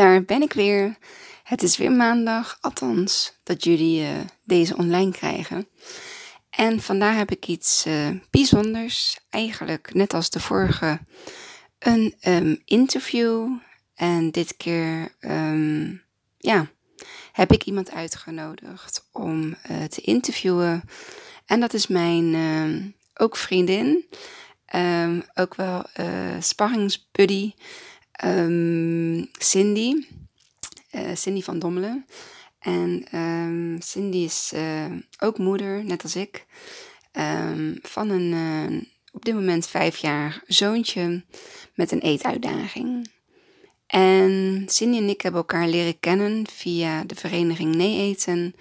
Daar ben ik weer. Het is weer maandag, althans dat jullie uh, deze online krijgen. En vandaag heb ik iets uh, bijzonders, eigenlijk net als de vorige, een um, interview. En dit keer, um, ja, heb ik iemand uitgenodigd om uh, te interviewen. En dat is mijn ook vriendin, ook wel sparringsbuddy. Um, Cindy, uh, Cindy van Dommelen. En um, Cindy is uh, ook moeder, net als ik, um, van een uh, op dit moment vijf jaar zoontje met een eetuitdaging. En Cindy en ik hebben elkaar leren kennen via de vereniging Nee Eten.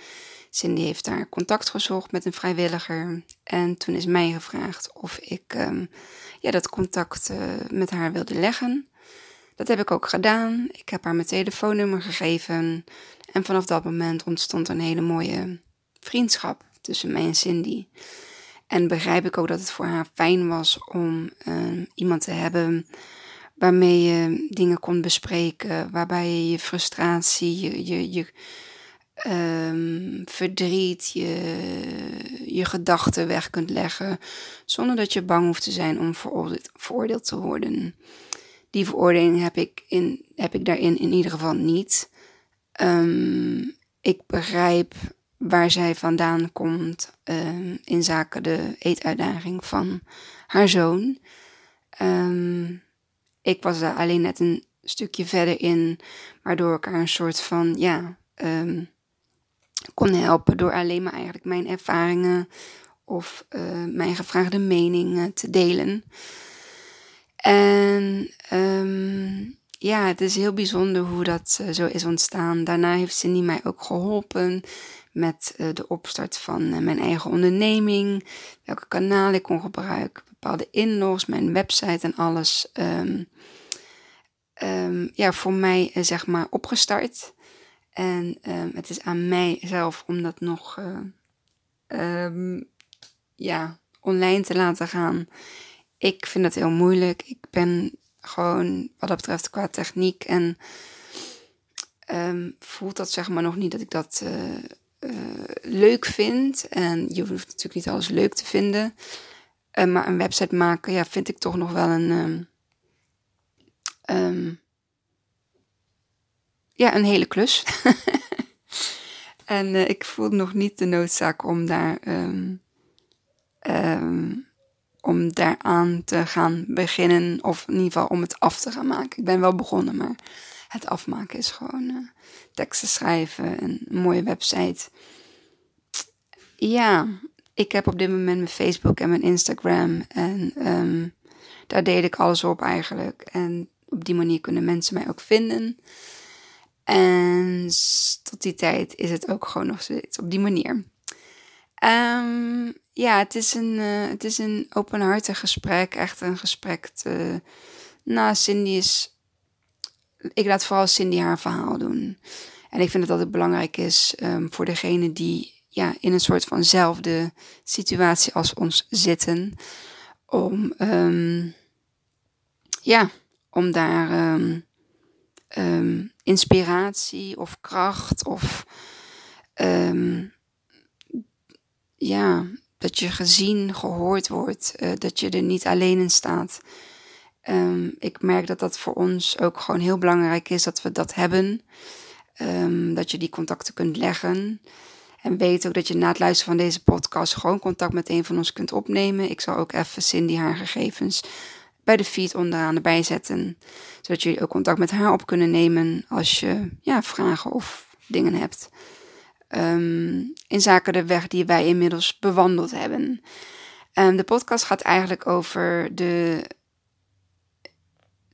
Cindy heeft daar contact gezocht met een vrijwilliger. En toen is mij gevraagd of ik ja, dat contact met haar wilde leggen. Dat heb ik ook gedaan. Ik heb haar mijn telefoonnummer gegeven. En vanaf dat moment ontstond een hele mooie vriendschap tussen mij en Cindy. En begrijp ik ook dat het voor haar fijn was om uh, iemand te hebben waarmee je dingen kon bespreken, waarbij je je frustratie, je, je, je um, verdriet, je, je gedachten weg kunt leggen, zonder dat je bang hoeft te zijn om veroordeeld, veroordeeld te worden die veroordeling heb ik, in, heb ik daarin in ieder geval niet. Um, ik begrijp waar zij vandaan komt um, in zaken de eetuitdaging van haar zoon. Um, ik was daar alleen net een stukje verder in, waardoor ik haar een soort van, ja, kon helpen door alleen maar eigenlijk mijn ervaringen of uh, mijn gevraagde meningen te delen. En um, ja, het is heel bijzonder hoe dat uh, zo is ontstaan. Daarna heeft Cindy mij ook geholpen met uh, de opstart van uh, mijn eigen onderneming. Welke kanalen ik kon gebruiken, bepaalde inlogs, mijn website en alles. Um, um, ja, voor mij zeg maar opgestart. En het is aan mijzelf om dat nog ja, online te laten gaan ik vind het heel moeilijk. Ik ben gewoon wat dat betreft qua techniek en um, voelt dat zeg maar nog niet dat ik dat uh, uh, leuk vind. En je hoeft natuurlijk niet alles leuk te vinden. Uh, maar een website maken, ja, vind ik toch nog wel een. Um, um, ja, een hele klus. en ik voel nog niet de noodzaak om daar. Om daaraan te gaan beginnen. Of in ieder geval om het af te gaan maken. Ik ben wel begonnen, maar het afmaken is gewoon uh, teksten schrijven. Een mooie website. Ja, ik heb op dit moment mijn Facebook en mijn Instagram. En um, daar deel ik alles op eigenlijk. En op die manier kunnen mensen mij ook vinden. En tot die tijd is het ook gewoon nog steeds op die manier. Um, ja, het is een, uh, het is een openhartig gesprek. Echt een gesprek. Te, nou, Cindy is. Ik laat vooral Cindy haar verhaal doen. En ik vind dat het belangrijk is um, voor degene die ja, in een soort vanzelfde situatie als ons zitten. Om, um, ja, om daar um, inspiratie of kracht of ja, dat je gezien, gehoord wordt, uh, dat je er niet alleen in staat. Um, ik merk dat dat voor ons ook gewoon heel belangrijk is dat we dat hebben. Um, dat je die contacten kunt leggen. En weet ook dat je na het luisteren van deze podcast gewoon contact met een van ons kunt opnemen. Ik zal ook even Cindy haar gegevens bij de feed onderaan erbij zetten. Zodat jullie ook contact met haar op kunnen nemen als je ja, vragen of dingen hebt um, in zaken de weg die wij inmiddels bewandeld hebben. Um, de podcast gaat eigenlijk over de,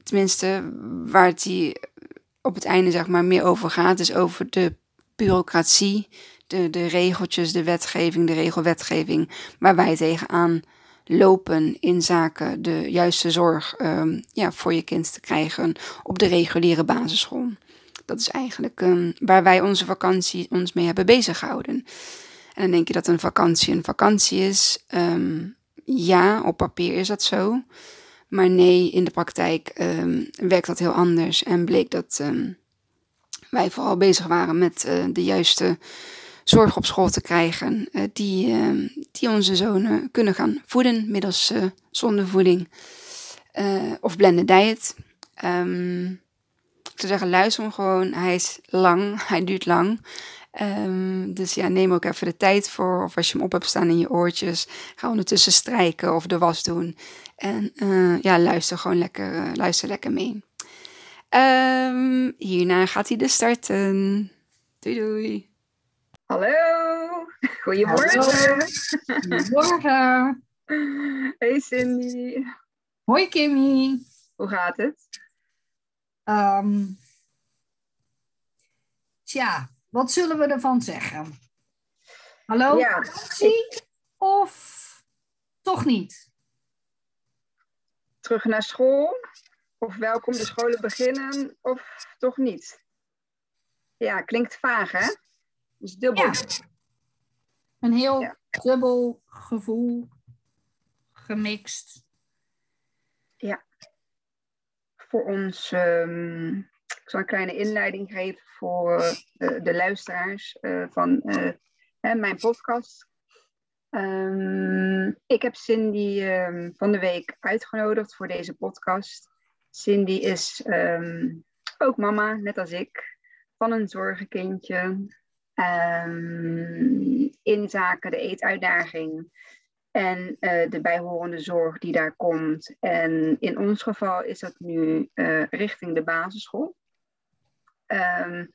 tenminste, waar het die op het einde zeg maar meer over gaat, is over de bureaucratie, de, de regeltjes, de wetgeving, de regelwetgeving, waar wij tegenaan lopen in zaken de juiste zorg um, ja, voor je kind te krijgen op de reguliere basisschool. Dat is eigenlijk um, waar wij onze vakantie ons mee hebben bezig gehouden. En dan denk je dat een vakantie een vakantie is. Um, ja, op papier is dat zo. Maar nee, in de praktijk ehm, werkt dat heel anders. En bleek dat ehm, wij vooral bezig waren met eh, de juiste zorg op school te krijgen. Uh, die, ehm, die onze zonen kunnen gaan voeden middels uh, zondevoeding of blended diet. ik zou zeggen, luister hem gewoon. Hij is lang, hij duurt lang. Um, dus ja, neem ook even de tijd voor. Of als je hem op hebt staan in je oortjes, ga ondertussen strijken of de was doen. En uh, ja, luister gewoon lekker, uh, luister lekker mee. Um, hierna gaat hij dus starten. Doei doei. Hallo, goedemorgen. Goedemorgen. Hey Cindy. Hoi Kimmy. Hoe gaat het? Um, tja, wat zullen we ervan zeggen? Hallo, Ja, of toch niet? terug naar school? Of welkom de scholen beginnen? Of toch niet? Ja, klinkt vaag hè? Dus dubbel. Ja. Een heel Ja. dubbel gevoel, gemixt. Voor ons, ik zal een kleine inleiding geven voor de luisteraars eh, van eh, hè, mijn podcast. Ehm, ik heb Cindy ehm, van de week uitgenodigd voor deze podcast. Cindy is ehm, ook mama, net als ik, van een zorgenkindje. In zaken de eetuitdaging en eh, de bijhorende zorg die daar komt. En in ons geval is dat nu eh, richting de basisschool. Ehm,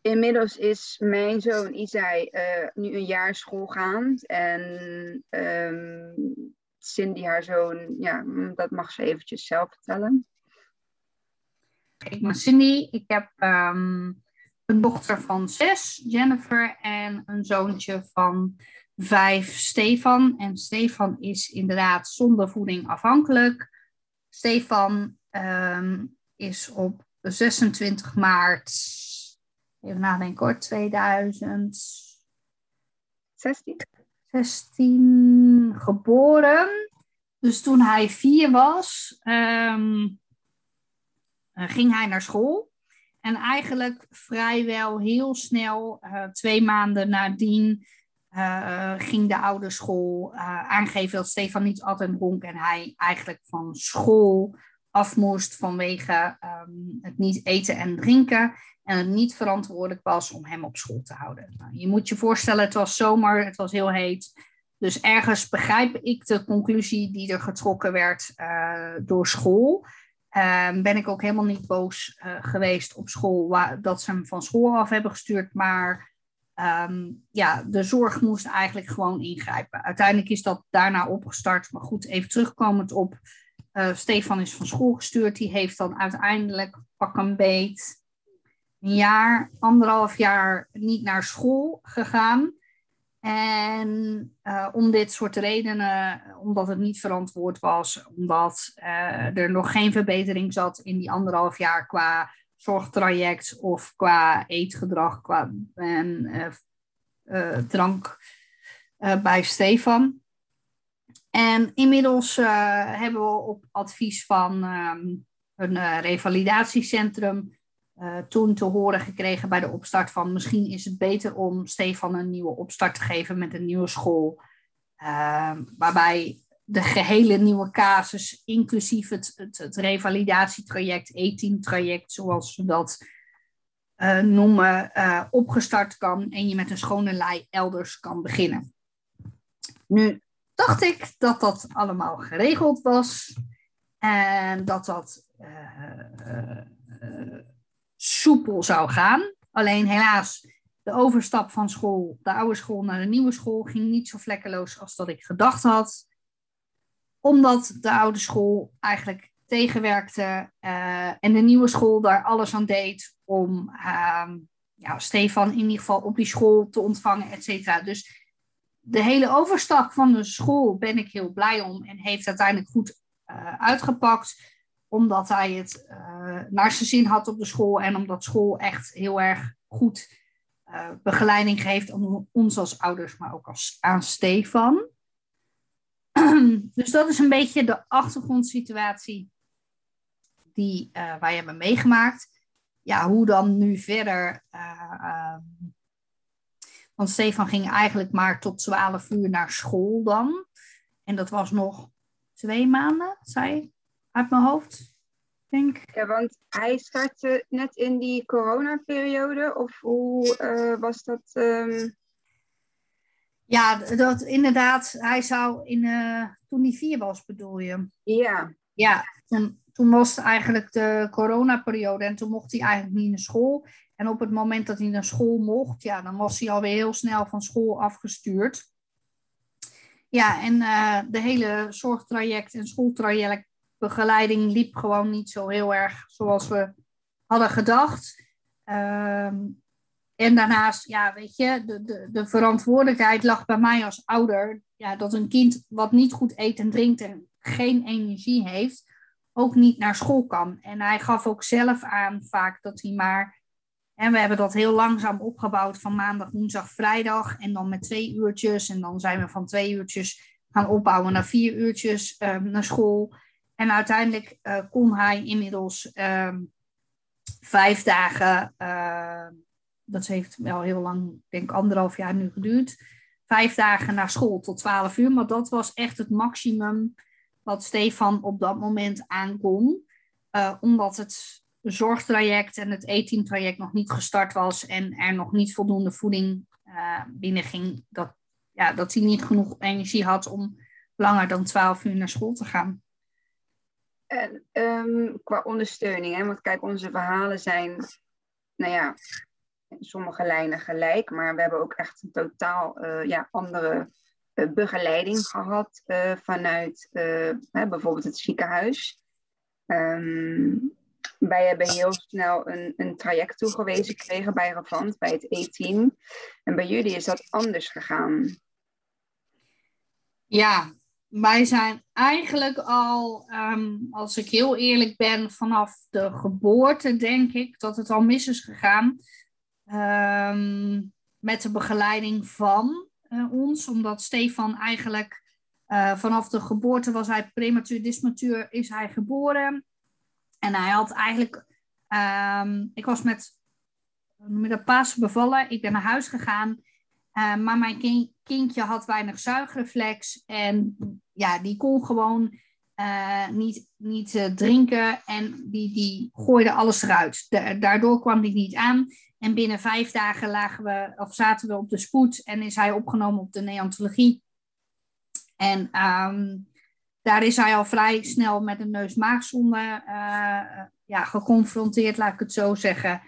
inmiddels is mijn zoon Isai eh, nu een jaar schoolgaand. En ehm, Cindy, haar zoon, ja, dat mag ze eventjes zelf vertellen. Ik ben Cindy. Ik heb ehm, een dochter van zes, Jennifer, en een zoontje van vijf, Stefan. En Stefan is inderdaad zonder voeding afhankelijk. Stefan ehm, is op 26 maart, even nadenken hoor, 2016 16? geboren. Dus toen hij vier was, ehm, eh, ging hij naar school. En eigenlijk vrijwel heel snel, eh, twee maanden nadien, eh, ging de ouderschool uh, aangeven dat Stefan niet altijd dronk en hij eigenlijk van school af moest vanwege ehm, het niet eten en drinken en het niet verantwoordelijk was om hem op school te houden. Nou, je moet je voorstellen, het was zomer, het was heel heet. Dus ergens begrijp ik de conclusie die er getrokken werd door school. Uh, ben ik ook helemaal niet boos geweest op school dat ze hem van school af hebben gestuurd. Maar um, ja, de zorg moest eigenlijk gewoon ingrijpen. Uiteindelijk is dat daarna opgestart. Maar goed, even terugkomend op. Uh, Stefan is van school gestuurd. Die heeft dan uiteindelijk pak een beet een jaar, anderhalf jaar niet naar school gegaan. En uh, om dit soort redenen, omdat het niet verantwoord was, omdat uh, er nog geen verbetering zat in die anderhalf jaar qua zorgtraject of qua eetgedrag qua, en uh, drank bij Stefan. En inmiddels hebben we op advies van um, een revalidatiecentrum toen te horen gekregen bij de opstart van misschien is het beter om Stefan een nieuwe opstart te geven met een nieuwe school. Uh, waarbij de gehele nieuwe casus, inclusief het, het, het revalidatietraject, E-team-traject, zoals ze dat uh, noemen, opgestart kan en je met een schone lei elders kan beginnen. Nu dacht ik dat dat allemaal geregeld was en dat dat soepel zou gaan. Alleen helaas, de overstap van school, de oude school naar de nieuwe school, ging niet zo vlekkeloos als dat ik gedacht had. Omdat de oude school eigenlijk tegenwerkte uh, en de nieuwe school daar alles aan deed om uh, ja, Stefan in ieder geval op die school te ontvangen, et cetera. Dus de hele overstap van de school ben ik heel blij om en heeft uiteindelijk goed uh, uitgepakt omdat hij het uh, naar zijn zin had op de school en omdat school echt heel erg goed begeleiding geeft aan ons als ouders, maar ook als, aan Stefan. dus dat is een beetje de achtergrondsituatie die uh, wij hebben meegemaakt. Ja, hoe dan nu verder? Uh, want Stefan ging eigenlijk maar tot 12 uur naar school dan. En dat was nog twee maanden, zei uit mijn hoofd. Denk. Ja, want hij startte net in die coronaperiode, of hoe uh, was dat? Um... Ja, dat inderdaad, hij zou in, uh, toen hij vier was, bedoel je? Ja. Ja, toen, toen was het eigenlijk de coronaperiode en toen mocht hij eigenlijk niet naar school. En op het moment dat hij naar school mocht, ja, dan was hij alweer heel snel van school afgestuurd. Ja, en uh, de hele zorgtraject en schooltraject begeleiding liep gewoon niet zo heel erg zoals we hadden gedacht. Um, en daarnaast, ja, weet je, de, de, de verantwoordelijkheid lag bij mij als ouder. Ja, dat een kind wat niet goed eet en drinkt en geen energie heeft, ook niet naar school kan. En hij gaf ook zelf aan vaak dat hij maar. En we hebben dat heel langzaam opgebouwd van maandag, woensdag, vrijdag. En dan met twee uurtjes. En dan zijn we van twee uurtjes gaan opbouwen naar vier uurtjes um, naar school. En uiteindelijk uh, kon hij inmiddels um, vijf dagen. Dat heeft wel heel lang, denk anderhalf jaar nu geduurd. Vijf dagen naar school tot twaalf uur. Maar dat was echt het maximum wat Stefan op dat moment aankon. Uh, omdat het zorgtraject en het E-teamtraject nog niet gestart was en er nog niet voldoende voeding uh, binnenging. Dat, ja, dat hij niet genoeg energie had om langer dan 12 uur naar school te gaan. En um, qua ondersteuning, hè? want kijk, onze verhalen zijn, nou ja, sommige lijnen gelijk, maar we hebben ook echt een totaal uh, ja, andere uh, begeleiding gehad uh, vanuit bijvoorbeeld het ziekenhuis. Um, wij hebben heel snel een, een traject toegewezen gekregen bij Revant, bij het E-team. En bij jullie is dat anders gegaan. Ja, wij zijn eigenlijk al, um, als ik heel eerlijk ben, vanaf de geboorte denk ik dat het al mis is gegaan. Um, met de begeleiding van uh, ons, omdat Stefan eigenlijk uh, vanaf de geboorte was hij prematuur, dismatuur, is hij geboren. En hij had eigenlijk, um, ik was met, met de paas bevallen, ik ben naar huis gegaan. Uh, maar mijn kind, kindje had weinig zuigreflex en ja, die kon gewoon uh, niet, niet uh, drinken en die, die gooide alles eruit. Da daardoor kwam die niet aan. En binnen vijf dagen lagen we, of zaten we op de spoed en is hij opgenomen op de neontologie. En um, daar is hij al vrij snel met een neus-maagzonde ja, geconfronteerd, laat ik het zo zeggen.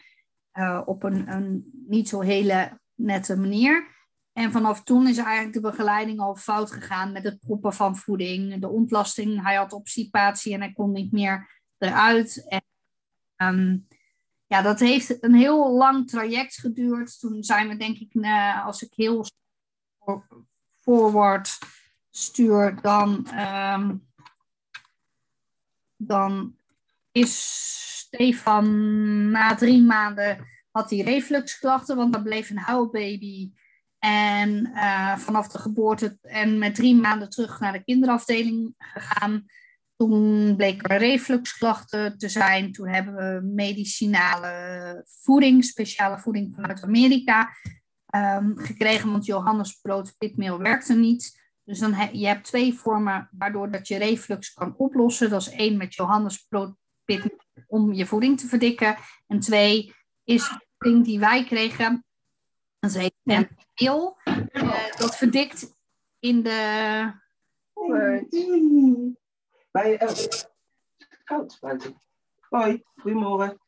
op een, een niet zo hele nette manier. En vanaf toen is eigenlijk de begeleiding al fout gegaan met het proppen van voeding, de ontlasting. Hij had obstipatie en hij kon niet meer eruit. En, um, ja, dat heeft een heel lang traject geduurd. Toen zijn we, denk ik, uh, als ik heel forward stuur, dan, um, dan is Stefan na drie maanden had hij refluxklachten, want er bleef een huilbaby en uh, vanaf de geboorte en met drie maanden terug naar de kinderafdeling gegaan. Toen bleken refluxklachten te zijn. Toen hebben we medicinale voeding, speciale voeding vanuit Amerika um, gekregen. Want Johannesbrood pitmeel werkte niet. Dus dan heb je hebt twee vormen waardoor dat je reflux kan oplossen. Dat is één met Johannesbrood pitmeel om je voeding te verdikken. En twee is de voeding die wij kregen dat heet ja. meel. Uh, dat verdikt in de. Bij, uh, koud buiten. Hoi, goedemorgen.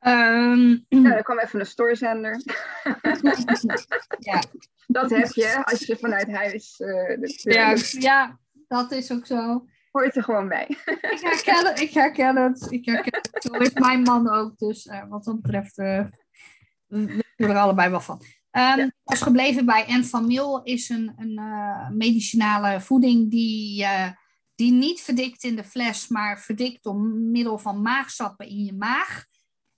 Um, ja, er kwam even een stoorzender. ja. Dat heb je als je vanuit huis. Uh, de, ja, ja, dat is ook zo hoort er gewoon bij. ik, herken het, ik herken het. Ik herken het. Zo is mijn man ook. Dus uh, wat dat betreft uh, we er allebei wel van. Um, ja. Als gebleven bij Enfamil is een, een uh, medicinale voeding die, die niet verdikt in de fles, maar verdikt door middel van maagsappen in je maag.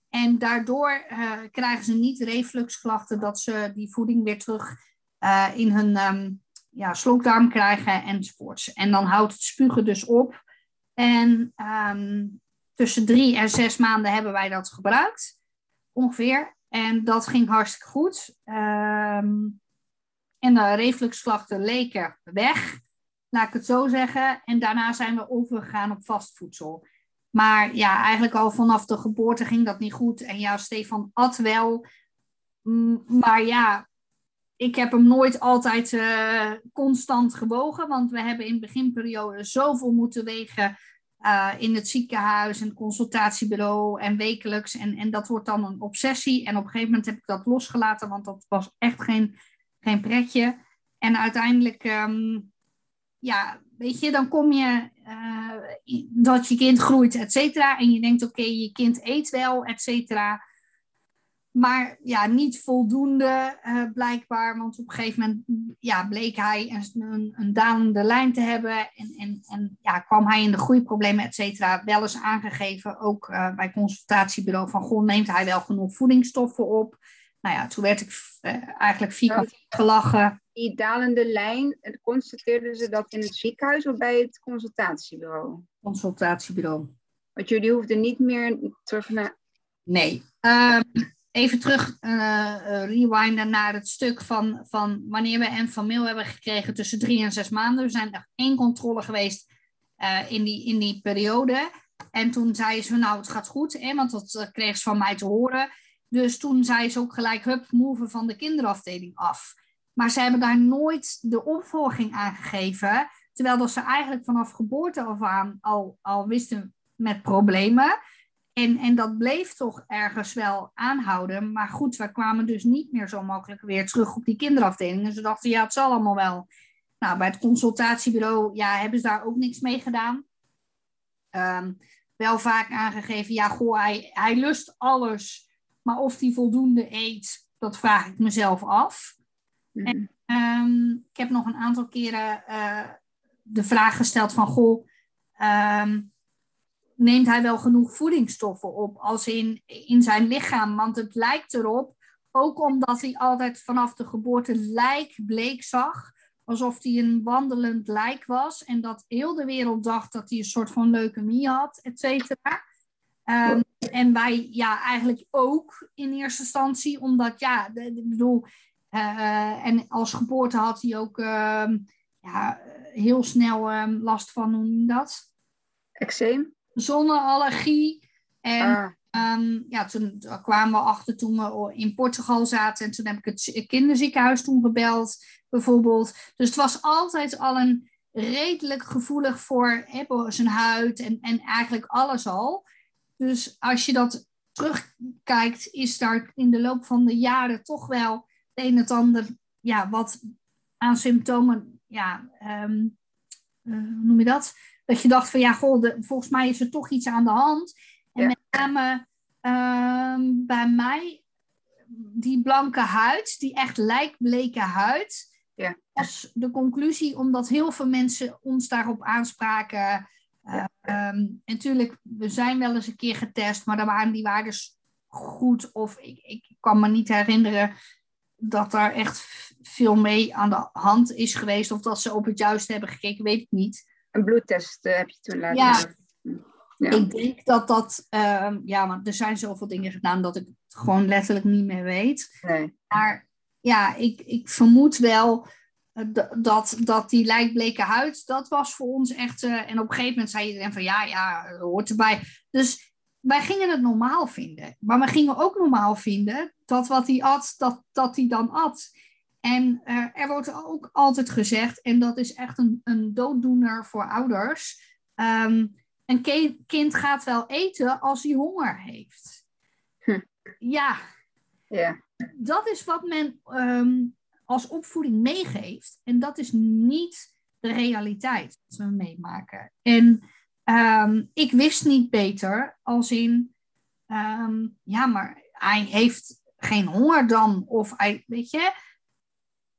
En daardoor krijgen ze niet refluxklachten dat ze die voeding weer terug eh, in hun ehm, ja, slokdarm krijgen enzovoorts. En dan houdt het spugen dus op. En ehm, tussen drie en zes maanden hebben wij dat gebruikt, ongeveer. En dat ging hartstikke goed. Ehm, en de refluxklachten leken weg, laat ik het zo zeggen. En daarna zijn we overgegaan op vast voedsel. Maar ja, eigenlijk al vanaf de geboorte ging dat niet goed. En ja, Stefan at wel. Maar ja, ik heb hem nooit altijd uh, constant gewogen. Want we hebben in de beginperiode zoveel moeten wegen. Uh, in het ziekenhuis en consultatiebureau en wekelijks. En, en dat wordt dan een obsessie. En op een gegeven moment heb ik dat losgelaten, want dat was echt geen, geen pretje. En uiteindelijk, um, ja, weet je, dan kom je uh, dat je kind groeit, et cetera. En je denkt, oké, je kind eet wel, et cetera. Maar ja, niet voldoende uh, blijkbaar. Want op een gegeven moment ja, bleek hij een, een, een dalende lijn te hebben. En, en, en ja, kwam hij in de groeiproblemen, et cetera. Wel eens aangegeven, ook uh, bij consultatiebureau, van goh, neemt hij wel genoeg voedingsstoffen op? Nou ja, toen werd ik uh, eigenlijk vierkant gelachen. Die dalende lijn, constateerden ze dat in het ziekenhuis of bij het consultatiebureau? Consultatiebureau. Want jullie hoefden niet meer terug naar... Nee. Um, even terug uh, rewinden naar het stuk van, van wanneer we en van mail hebben gekregen tussen drie en zes maanden. Er zijn er één controle geweest uh, in, die, in die periode. En toen zei ze, nou het gaat goed, hè, want dat kreeg ze van mij te horen. Dus toen zei ze ook gelijk, hup, move van de kinderafdeling af. Maar ze hebben daar nooit de opvolging aangegeven. Terwijl dat ze eigenlijk vanaf geboorte af aan al, al wisten met problemen. En, en dat bleef toch ergens wel aanhouden. Maar goed, we kwamen dus niet meer zo makkelijk weer terug op die kinderafdeling. En ze dachten, ja, het zal allemaal wel. Nou, bij het consultatiebureau ja, hebben ze daar ook niks mee gedaan. Um, wel vaak aangegeven, ja, goh, hij, hij lust alles. Maar of hij voldoende eet, dat vraag ik mezelf af. Mm. En, um, ik heb nog een aantal keren uh, de vraag gesteld van, goh... Um, neemt hij wel genoeg voedingsstoffen op als in, in zijn lichaam. Want het lijkt erop, ook omdat hij altijd vanaf de geboorte lijk bleek zag, alsof hij een wandelend lijk was. En dat heel de wereld dacht dat hij een soort van leukemie had, et cetera. Um, en wij ja, eigenlijk ook in eerste instantie, omdat ja, ik bedoel, uh, en als geboorte had hij ook uh, ja, heel snel um, last van, hoe noem je dat? Eczeem zonneallergie. En ah. um, ja, toen kwamen we achter toen we in Portugal zaten. En toen heb ik het kinderziekenhuis toen gebeld, bijvoorbeeld. Dus het was altijd al een redelijk gevoelig voor hè, zijn huid en, en eigenlijk alles al. Dus als je dat terugkijkt, is daar in de loop van de jaren toch wel het een en ander ja, wat aan symptomen, ja, um, uh, hoe noem je dat? Dat je dacht van ja, goh, de, volgens mij is er toch iets aan de hand. En ja. met name uh, bij mij, die blanke huid, die echt lijkbleke huid, ja. was de conclusie omdat heel veel mensen ons daarop aanspraken. Uh, um, natuurlijk, we zijn wel eens een keer getest, maar dan waren die waarden goed. Of ik, ik kan me niet herinneren dat daar echt veel mee aan de hand is geweest. Of dat ze op het juiste hebben gekeken, weet ik niet. Een bloedtest uh, heb je toen laten ja. ja. Ik denk dat dat, uh, ja, want er zijn zoveel dingen gedaan dat ik het gewoon letterlijk niet meer weet. Nee. Maar ja, ik, ik vermoed wel uh, dat, dat die lijkbleke huid, dat was voor ons echt. Uh, en op een gegeven moment zei iedereen van ja, ja, hoort erbij. Dus wij gingen het normaal vinden. Maar we gingen ook normaal vinden dat wat hij at, dat, dat hij dan at. En uh, er wordt ook altijd gezegd, en dat is echt een, een dooddoener voor ouders. Um, een kind gaat wel eten als hij honger heeft. Hm. Ja. ja, dat is wat men um, als opvoeding meegeeft. En dat is niet de realiteit wat we meemaken. En um, ik wist niet beter als in, ja, maar hij heeft geen honger dan. Of hij, weet je,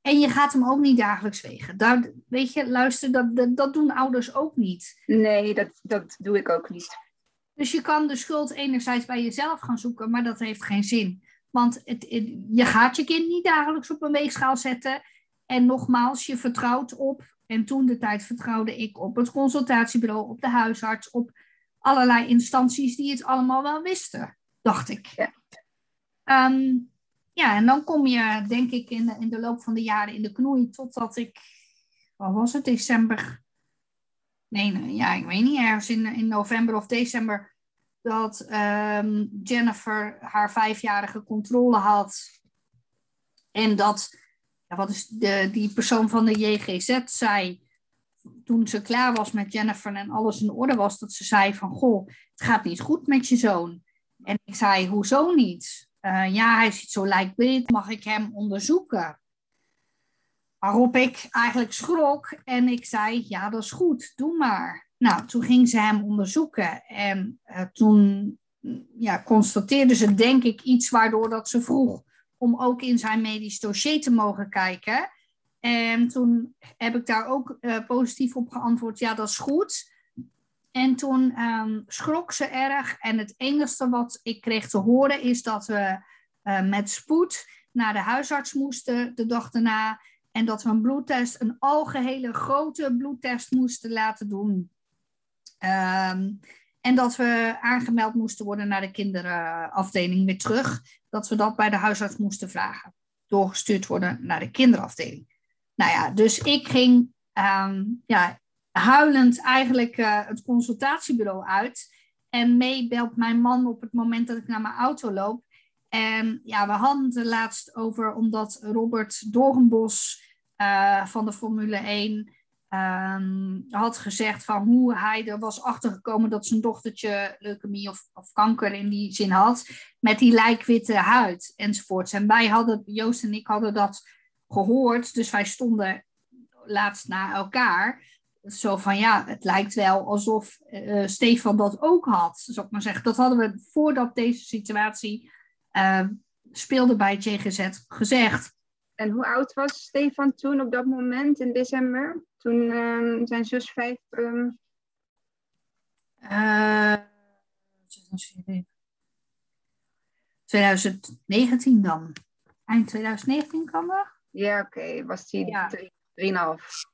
en je gaat hem ook niet dagelijks wegen. Daar, weet je, luister, dat, dat, dat, doen ouders ook niet. Nee, dat, dat doe ik ook niet. Dus je kan de schuld enerzijds bij jezelf gaan zoeken, maar dat heeft geen zin. Want het, het, je gaat je kind niet dagelijks op een weegschaal zetten. En nogmaals, je vertrouwt op, en toen de tijd vertrouwde ik op het consultatiebureau, op de huisarts, op allerlei instanties die het allemaal wel wisten, dacht ik. Ja. Ehm, ja, en dan kom je, denk ik, in de, in de loop van de jaren in de knoei, totdat ik, wat was het, december? Nee, ja, ik weet niet, ergens in, in november of december, dat ehm, Jennifer haar vijfjarige controle had. En dat, ja, wat is de, die persoon van de JGZ zei, toen ze klaar was met Jennifer en alles in orde was, dat ze zei van, goh, het gaat niet goed met je zoon. En ik zei, hoezo niet? Uh, ja, hij ziet zo lijkbeeld, mag ik hem onderzoeken? Waarop ik eigenlijk schrok en ik zei, ja, dat is goed, doe maar. Nou, toen ging ze hem onderzoeken en uh, toen ja, constateerde ze, denk ik, iets waardoor dat ze vroeg om ook in zijn medisch dossier te mogen kijken. En toen heb ik daar ook uh, positief op geantwoord, ja, dat is goed. En toen um, schrok ze erg. En het enige wat ik kreeg te horen is dat we uh, met spoed naar de huisarts moesten de dag daarna. En dat we een bloedtest, een algehele grote bloedtest moesten laten doen. Um, en dat we aangemeld moesten worden naar de kinderafdeling weer terug. Dat we dat bij de huisarts moesten vragen. Doorgestuurd worden naar de kinderafdeling. Nou ja, dus ik ging um, ja, huilend eigenlijk uh, het consultatiebureau uit. En mee belt mijn man op het moment dat ik naar mijn auto loop. En ja, we hadden het er laatst over, omdat Robert Doornbos uh, van de Formule 1 um, had gezegd van hoe hij er was achtergekomen dat zijn dochtertje leukemie of, of kanker in die zin had, met die lijkwitte huid enzovoorts. En wij hadden, Joost en ik hadden dat gehoord, dus wij stonden laatst na elkaar. Zo van ja, het lijkt wel alsof uh, Stefan dat ook had, ik maar zeggen. Dat hadden we voordat deze situatie uh, speelde bij JGZ gezegd. En hoe oud was Stefan toen op dat moment in december? Toen uh, zijn zus vijf. Um... Uh, 2019 dan. Eind 2019 kan dat? Ja, oké. Okay. Was hij ja. drie, drieënhalf.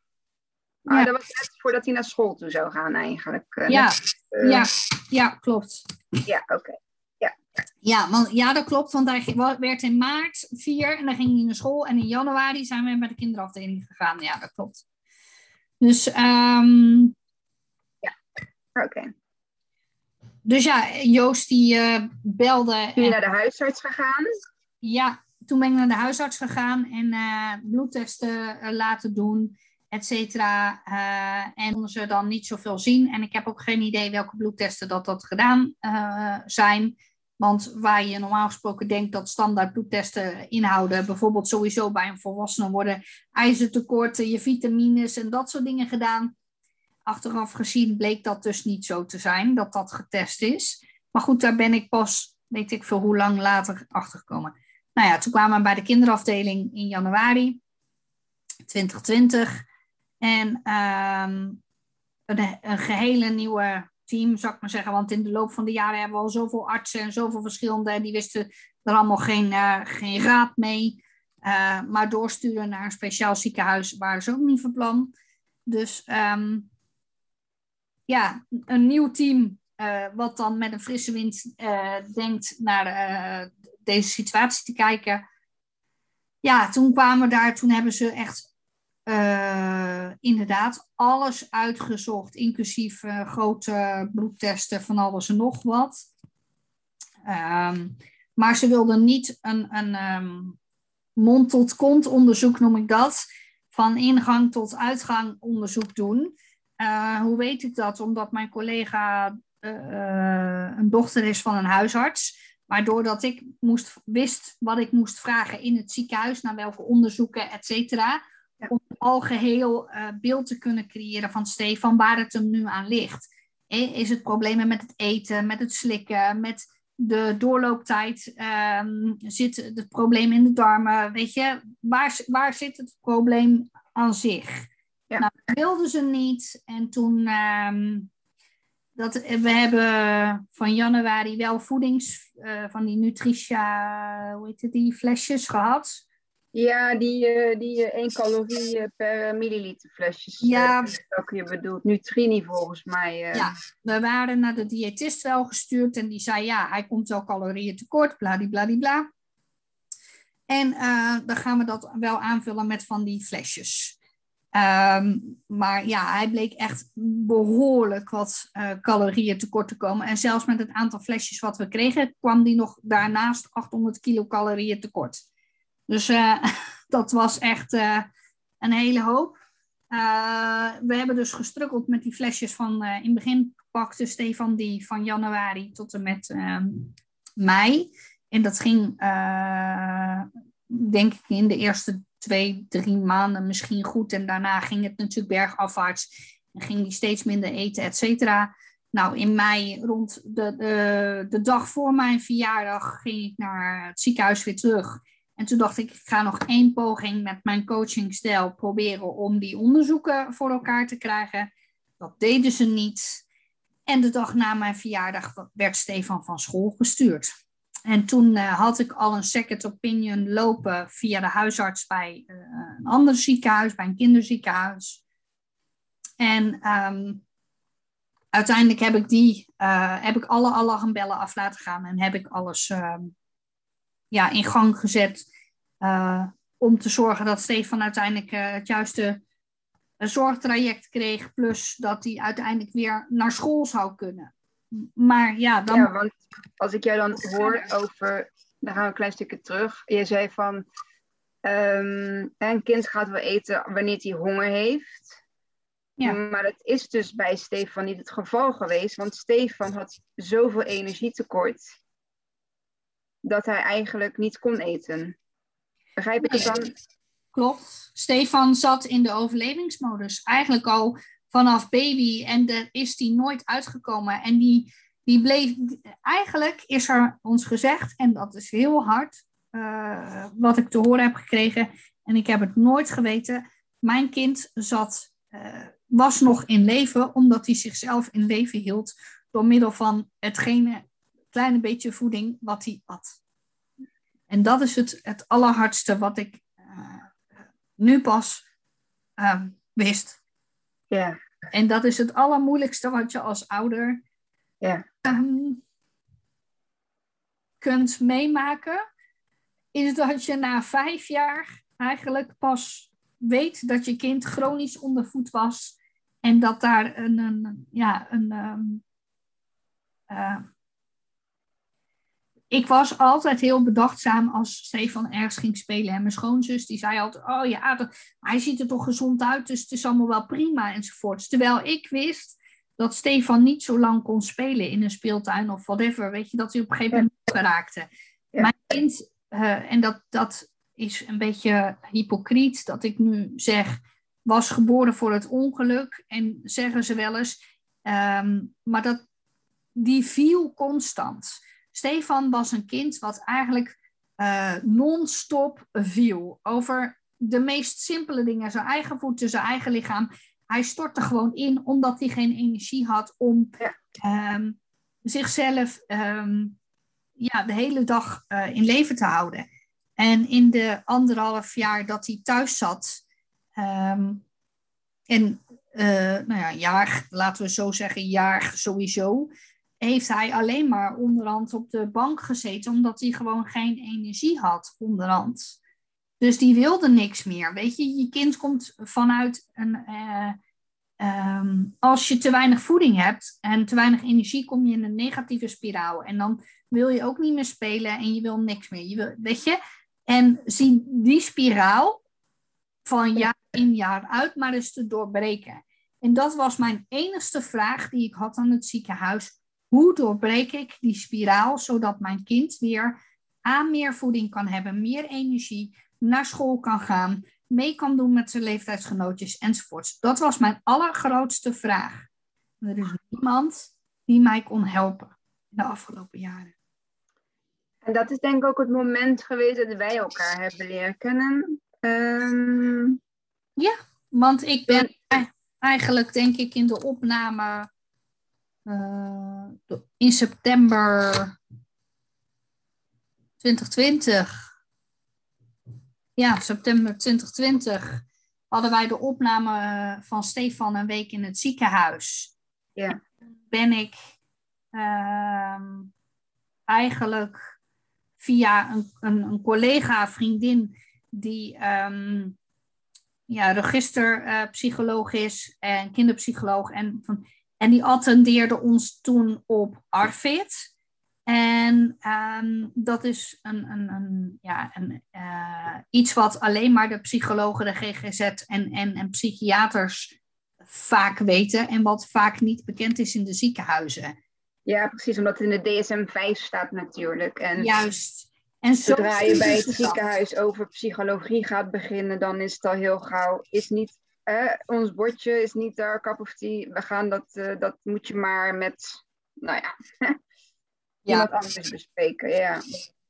Maar ja. dat was net voordat hij naar school toe zou gaan eigenlijk. Uh, ja. Net, ja. ja, klopt. Ja, oké. Okay. Ja. Ja, want, ja, dat klopt. Want hij werd in maart vier en dan ging hij naar school. En in januari zijn we bij de kinderafdeling gegaan. Ja, dat klopt. Dus, um, ja, oké. Okay. Dus ja, Joost die uh, belde. Ben je naar de huisarts gegaan? Ja, toen ben ik naar de huisarts gegaan en uh, bloedtesten uh, laten doen, et cetera. en konden ze dan niet zoveel zien. En ik heb ook geen idee welke bloedtesten dat, dat gedaan zijn. Want waar je normaal gesproken denkt dat standaard bloedtesten inhouden, bijvoorbeeld sowieso bij een volwassene worden ijzertekorten, je vitamines en dat soort dingen gedaan. Achteraf gezien bleek dat dus niet zo te zijn, dat dat getest is. Maar goed, daar ben ik pas, weet ik veel hoe lang later achter gekomen. Nou ja, toen kwamen we bij de kinderafdeling in januari 2020. En um, een, gehele nieuwe team, zou ik maar zeggen. Want in de loop van de jaren hebben we al zoveel artsen en zoveel verschillende. En die wisten er allemaal geen, uh, geen raad mee. Uh, maar doorsturen naar een speciaal ziekenhuis waren ze ook niet van plan. Dus um, ja, een nieuw team. Uh, wat dan met een frisse wind denkt naar deze situatie te kijken. Ja, toen kwamen daar, toen hebben ze echt uh, inderdaad alles uitgezocht, inclusief uh, grote bloedtesten van alles en nog wat. Um, maar ze wilden niet een, een um, mond-tot-kont onderzoek, noem ik dat, van ingang tot uitgang onderzoek doen. Uh, hoe weet ik dat? Omdat mijn collega een dochter is van een huisarts. Maar doordat ik moest, wist wat ik moest vragen in het ziekenhuis, naar welke onderzoeken, et cetera, ja. om een algeheel uh, beeld te kunnen creëren van Stefan, waar het hem nu aan ligt. Is het problemen met het eten, met het slikken, met de doorlooptijd? Um, zit het probleem in de darmen? Weet je, waar, waar zit het probleem aan zich? Ja. Nou, dat wilden ze niet. En toen, um, dat, we hebben van januari wel voedings, uh, van die Nutritia, hoe heet het, die flesjes gehad Ja, die, eh, die eh, 1 calorie eh, per milliliter flesjes. Ja. Welke je bedoelt. Nutrini volgens mij. Ja, we waren naar de diëtist wel gestuurd en die zei ja, hij komt wel calorieën tekort, bladibladibla. En dan gaan we dat wel aanvullen met van die flesjes. Ehm, maar ja, hij bleek echt behoorlijk wat calorieën tekort te komen. En zelfs met het aantal flesjes wat we kregen, kwam die nog daarnaast 800 kilocalorieën tekort. Dus eh, dat was echt eh, een hele hoop. Eh, we hebben dus gestrukkeld met die flesjes van in het begin pakte Stefan die van januari tot en met ehm, mei. En dat ging, denk ik, in de eerste twee, drie maanden misschien goed. En daarna ging het natuurlijk bergafwaarts. En ging hij steeds minder eten, et cetera. Nou, in mei, rond de, de, de dag voor mijn verjaardag, ging ik naar het ziekenhuis weer terug. En toen dacht ik, ik ga nog één poging met mijn coachingstijl proberen om die onderzoeken voor elkaar te krijgen. Dat deden ze niet. En de dag na mijn verjaardag werd Stefan van school gestuurd. En toen eh, had ik al een second opinion lopen via de huisarts bij eh, een ander ziekenhuis, bij een kinderziekenhuis. En ehm, uiteindelijk heb ik die, eh, heb ik alle alarmbellen af laten gaan en heb ik alles ehm, ja, in gang gezet. eh, om te zorgen dat Stefan uiteindelijk eh, het juiste eh, zorgtraject kreeg. Plus dat hij uiteindelijk weer naar school zou kunnen. Maar ja, dan. Ja, want als ik jou dan hoor over, dan gaan we een klein stukje terug. Je zei van, ehm, een kind gaat wel eten wanneer hij honger heeft. Ja. Maar dat is dus bij Stefan niet het geval geweest, want Stefan had zoveel energietekort dat hij eigenlijk niet kon eten. Begrijp ik het dan? Klopt. Stefan zat in de overlevingsmodus. Eigenlijk al vanaf baby. En daar is die nooit uitgekomen. En die, die bleef. Eigenlijk is er ons gezegd, en dat is heel hard, eh, wat ik te horen heb gekregen. En ik heb het nooit geweten. Mijn kind zat, eh, was nog in leven, omdat hij zichzelf in leven hield. Door middel van hetgene kleine beetje voeding wat hij at. En dat is het, het allerhardste wat ik eh, nu pas ehm, wist. Ja, En dat is het allermoeilijkste wat je als ouder ja, ehm, kunt meemaken. Is dat je na vijf jaar eigenlijk pas weet dat je kind chronisch ondervoed was. En dat daar een, een ja, een. ehm, eh, ik was altijd heel bedachtzaam als Stefan ergens ging spelen. En mijn schoonzus die zei altijd, oh ja, dat, hij ziet er toch gezond uit, dus het is allemaal wel prima enzovoorts. Terwijl ik wist dat Stefan niet zo lang kon spelen in een speeltuin of whatever. Weet je, dat hij op een gegeven moment geraakte. Ja. Mijn kind, eh, en dat, dat is een beetje hypocriet dat ik nu zeg, was geboren voor het ongeluk. En zeggen ze wel eens, ehm, maar dat, die viel constant. Stefan was een kind wat eigenlijk eh, non-stop viel over de meest simpele dingen. Zijn eigen voeten, zijn eigen lichaam. Hij stortte gewoon in omdat hij geen energie had om Ja. ehm, zichzelf ehm, ja, de hele dag eh, in leven te houden. En in de anderhalf jaar dat hij thuis zat, ehm, en eh, nou ja, jaar, laten we zo zeggen, jaar sowieso, heeft hij alleen maar onderhand op de bank gezeten, omdat hij gewoon geen energie had onderhand. Dus die wilde niks meer. Weet je, je kind komt vanuit een. eh, ehm, als je te weinig voeding hebt en te weinig energie, kom je in een negatieve spiraal. En dan wil je ook niet meer spelen en je wil niks meer. Je wil, weet je? En zie die spiraal van jaar in jaar uit maar eens te doorbreken. En dat was mijn enigste vraag die ik had aan het ziekenhuis. Hoe doorbreek ik die spiraal zodat mijn kind weer aan meer voeding kan hebben, meer energie, naar school kan gaan, mee kan doen met zijn leeftijdsgenootjes enzovoorts. Dat was mijn allergrootste vraag. Er is niemand die mij kon helpen de afgelopen jaren. En dat is denk ik ook het moment geweest dat wij elkaar hebben leren kennen. Ehm, Want ik ben eigenlijk, denk ik, in de opname in september 2020 ja, september 2020 hadden wij de opname eh, van Stefan een week in het ziekenhuis. Ja. Ben ik ehm, eigenlijk via een, een, een collega, vriendin, die ehm, ja, registerpsycholoog is en kinderpsycholoog. En, van, en die attendeerde ons toen op ARFID. En ehm, dat is een, een, een, ja, een, eh, iets wat alleen maar de psychologen, de GGZ en, en, en psychiaters vaak weten en wat vaak niet bekend is in de ziekenhuizen. Ja, precies, omdat het in de DSM-5 staat natuurlijk. En Juist. En zo zodra je bij het dat. ziekenhuis over psychologie gaat beginnen, dan is het al heel gauw, is niet, eh, ons bordje is niet our cup of tea. We gaan dat, eh, dat moet je maar met, nou ja, iemand anders bespreken. Ja.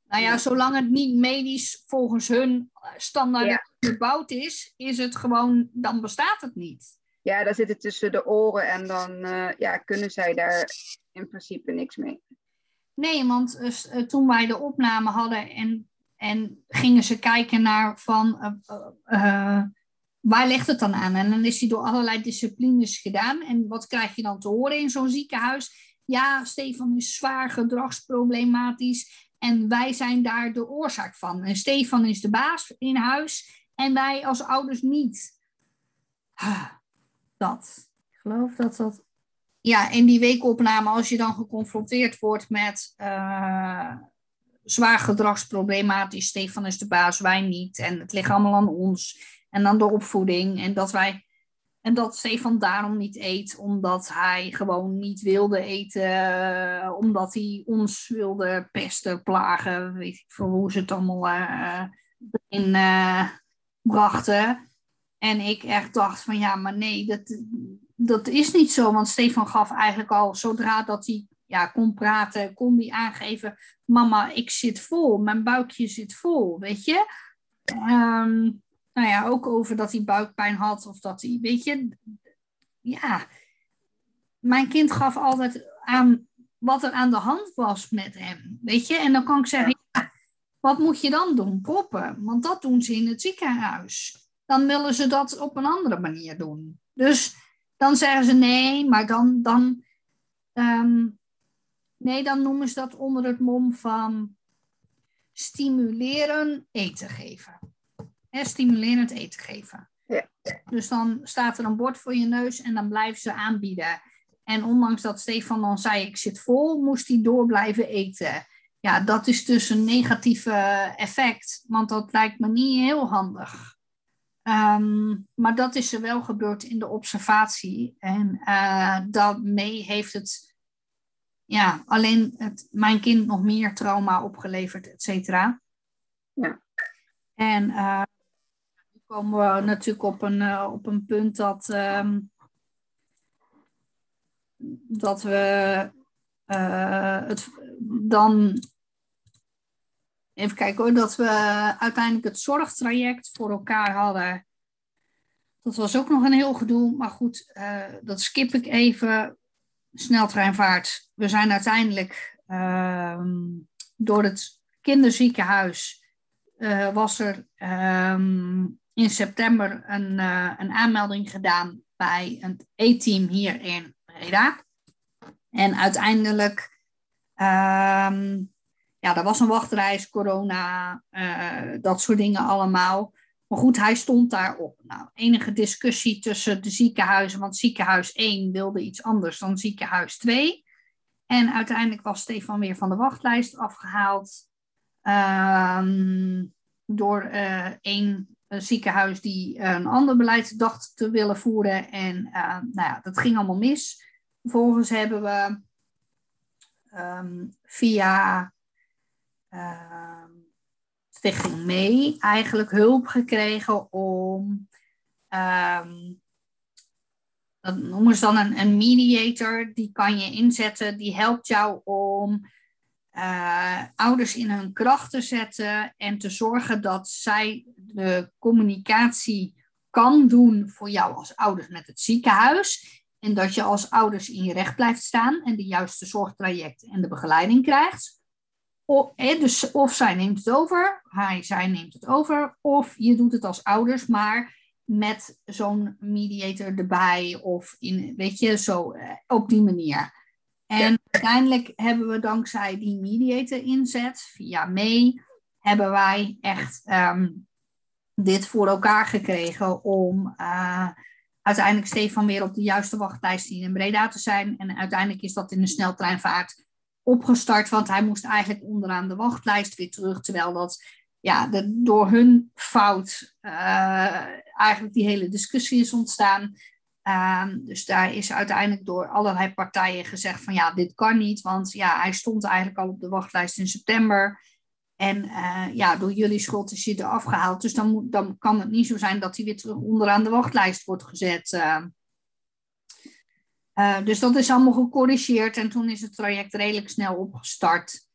Nou ja, zolang het niet medisch volgens hun standaard Ja. gebouwd is, is het gewoon, dan bestaat het niet. ja, daar zit het tussen de oren en dan eh, ja, kunnen zij daar in principe niks mee. Nee, want eh, eh, toen wij de opname hadden en, en gingen ze kijken naar van eh, eh, eh, waar ligt het dan aan? En dan is die door allerlei disciplines gedaan. En wat krijg je dan te horen in zo'n ziekenhuis? Ja, Stefan is zwaar gedragsproblematisch en wij zijn daar de oorzaak van. En Stefan is de baas in huis en wij als ouders niet. Dat. Ik geloof dat dat ja, in die weekopname, als je dan geconfronteerd wordt met eh, zwaar gedragsproblematisch, Stefan is de baas, wij niet. En het ligt allemaal aan ons. En dan de opvoeding. En dat wij. En dat Stefan daarom niet eet, omdat hij gewoon niet wilde eten, eh, omdat hij ons wilde pesten, plagen, weet ik veel hoe ze het allemaal eh in eh, brachten. En ik echt dacht van ja, maar nee, dat, dat is niet zo. Want Stefan gaf eigenlijk al, zodra dat hij ja, kon praten, kon hij aangeven... Mama, ik zit vol, mijn buikje zit vol, weet je. Ehm, nou ja, ook over dat hij buikpijn had of dat hij, weet je... Ja, mijn kind gaf altijd aan wat er aan de hand was met hem, weet je. En dan kan ik zeggen, ja, wat moet je dan doen? Poppen, want dat doen ze in het ziekenhuis dan willen ze dat op een andere manier doen. Dus dan zeggen ze nee, maar dan, dan, ehm, nee, dan noemen ze dat onder het mom van stimuleren eten geven. Hè, stimulerend eten geven. Ja. Dus dan staat er een bord voor je neus en dan blijven ze aanbieden. En ondanks dat Stefan dan zei ik zit vol, moest hij door blijven eten. Ja, dat is dus een negatieve effect, want dat lijkt me niet heel handig. Ehm, maar dat is er wel gebeurd in de observatie. En eh, daarmee heeft het ja, alleen het, mijn kind nog meer trauma opgeleverd, et cetera. Ja. En eh, komen we natuurlijk op een, eh, op een punt dat, ehm, dat we eh, het dan Even kijken hoor, dat we uiteindelijk het zorgtraject voor elkaar hadden. Dat was ook nog een heel gedoe, maar goed, eh, dat skip ik even. Sneltreinvaart. We zijn uiteindelijk ehm, door het kinderziekenhuis was er ehm, in september een, eh, een aanmelding gedaan bij een E-team hier in Breda. En uiteindelijk ehm, ja, er was een wachtreis, corona, eh, dat soort dingen allemaal. Maar goed, hij stond daarop. Nou, enige discussie tussen de ziekenhuizen, want ziekenhuis 1 wilde iets anders dan ziekenhuis 2. En uiteindelijk was Stefan weer van de wachtlijst afgehaald ehm, door eh, één eh, ziekenhuis die een ander beleid dacht te willen voeren. En eh, nou ja, dat ging allemaal mis. Vervolgens hebben we ehm, via Ehm, Stichting mee eigenlijk hulp gekregen om, ehm, dat noemen ze dan een, een mediator, die kan je inzetten, die helpt jou om eh, ouders in hun kracht te zetten en te zorgen dat zij de communicatie kan doen voor jou als ouders met het ziekenhuis. En dat je als ouders in je recht blijft staan en de juiste zorgtraject en de begeleiding krijgt. of, dus of zij neemt het over, hij, zij neemt het over, of je doet het als ouders, maar met zo'n mediator erbij of in, weet je, zo eh, op die manier. En uiteindelijk hebben we dankzij die mediator inzet, via mee, hebben wij echt ehm, dit voor elkaar gekregen om uh, uiteindelijk Stefan weer op de juiste wachtlijst in Breda te zijn. En uiteindelijk is dat in de sneltreinvaart opgestart, want hij moest eigenlijk onderaan de wachtlijst weer terug, terwijl dat ja, door hun fout uh, eigenlijk die hele discussie is ontstaan. Um, dus daar is uiteindelijk door allerlei partijen gezegd van ja, dit kan niet, want ja, hij stond eigenlijk al op de wachtlijst in september. En uh, ja, door jullie schuld is hij eraf gehaald. Dus dan, dan kan het niet zo zijn dat hij weer terug onderaan de wachtlijst wordt gezet. Uh, uh, dus dat is allemaal gecorrigeerd en toen is het traject redelijk snel opgestart.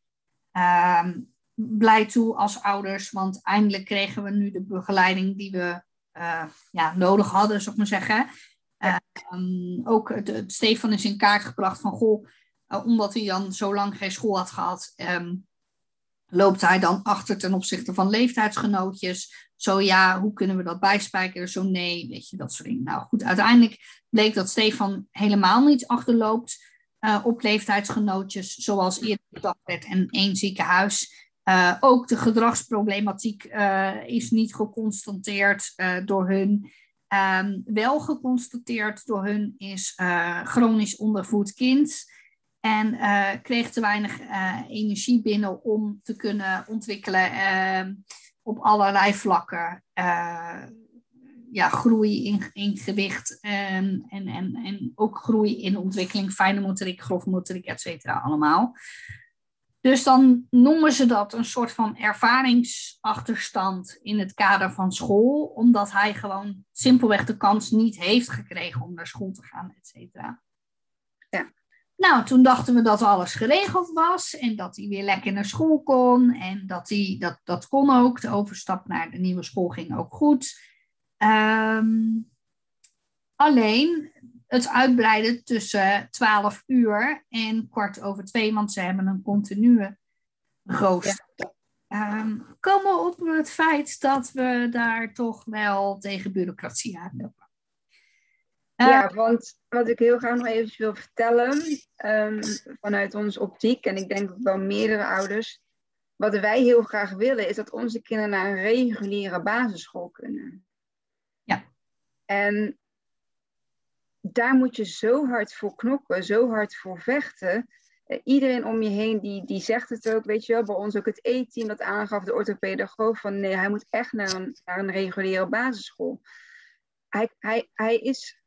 Ehm, blij toe als ouders, want eindelijk kregen we nu de begeleiding die we ja, nodig hadden, zou ik maar zeggen. Um, ook Stefan is in kaart gebracht van, goh, omdat hij dan zo lang geen school had gehad, um, loopt hij dan achter ten opzichte van leeftijdsgenootjes? Zo ja, hoe kunnen we dat bijspijkeren? Zo nee, weet je, dat soort dingen. Nou goed, uiteindelijk bleek dat Stefan helemaal niet achterloopt uh, op leeftijdsgenootjes, zoals eerder gedacht werd, en één ziekenhuis. Uh, ook de gedragsproblematiek is niet geconstateerd door hun. Um, wel geconstateerd door hun is chronisch ondervoed kind. En uh, kreeg te weinig uh, energie binnen om te kunnen ontwikkelen uh, op allerlei vlakken. Eh, ja, groei in, gewicht en, en, en, en ook groei in ontwikkeling, fijne motoriek, grove motoriek, et cetera, allemaal. Dus dan noemen ze dat een soort van ervaringsachterstand in het kader van school, omdat hij gewoon simpelweg de kans niet heeft gekregen om naar school te gaan, et cetera. Ja. Nou, toen dachten we dat alles geregeld was en dat hij weer lekker naar school kon. En dat, hij, dat, dat kon ook. De overstap naar de nieuwe school ging ook goed. Um, alleen het uitbreiden tussen 12 uur en kwart over twee, want ze hebben een continue rooster. Ja. Um, komen op het feit dat we daar toch wel tegen bureaucratie aanlopen. Ja, eh, want wat ik heel graag nog even wil vertellen um, vanuit onze optiek, en ik denk ook wel meerdere ouders, wat wij heel graag willen is dat onze kinderen naar een reguliere basisschool kunnen. Ja. En daar moet je zo hard voor knokken, zo hard voor vechten. Uh, iedereen om je heen die, die zegt het ook, weet je wel, bij ons ook het E-team dat aangaf, de orthopedagoog, van nee, hij moet echt naar een, naar een reguliere basisschool. Hij, hij, hij is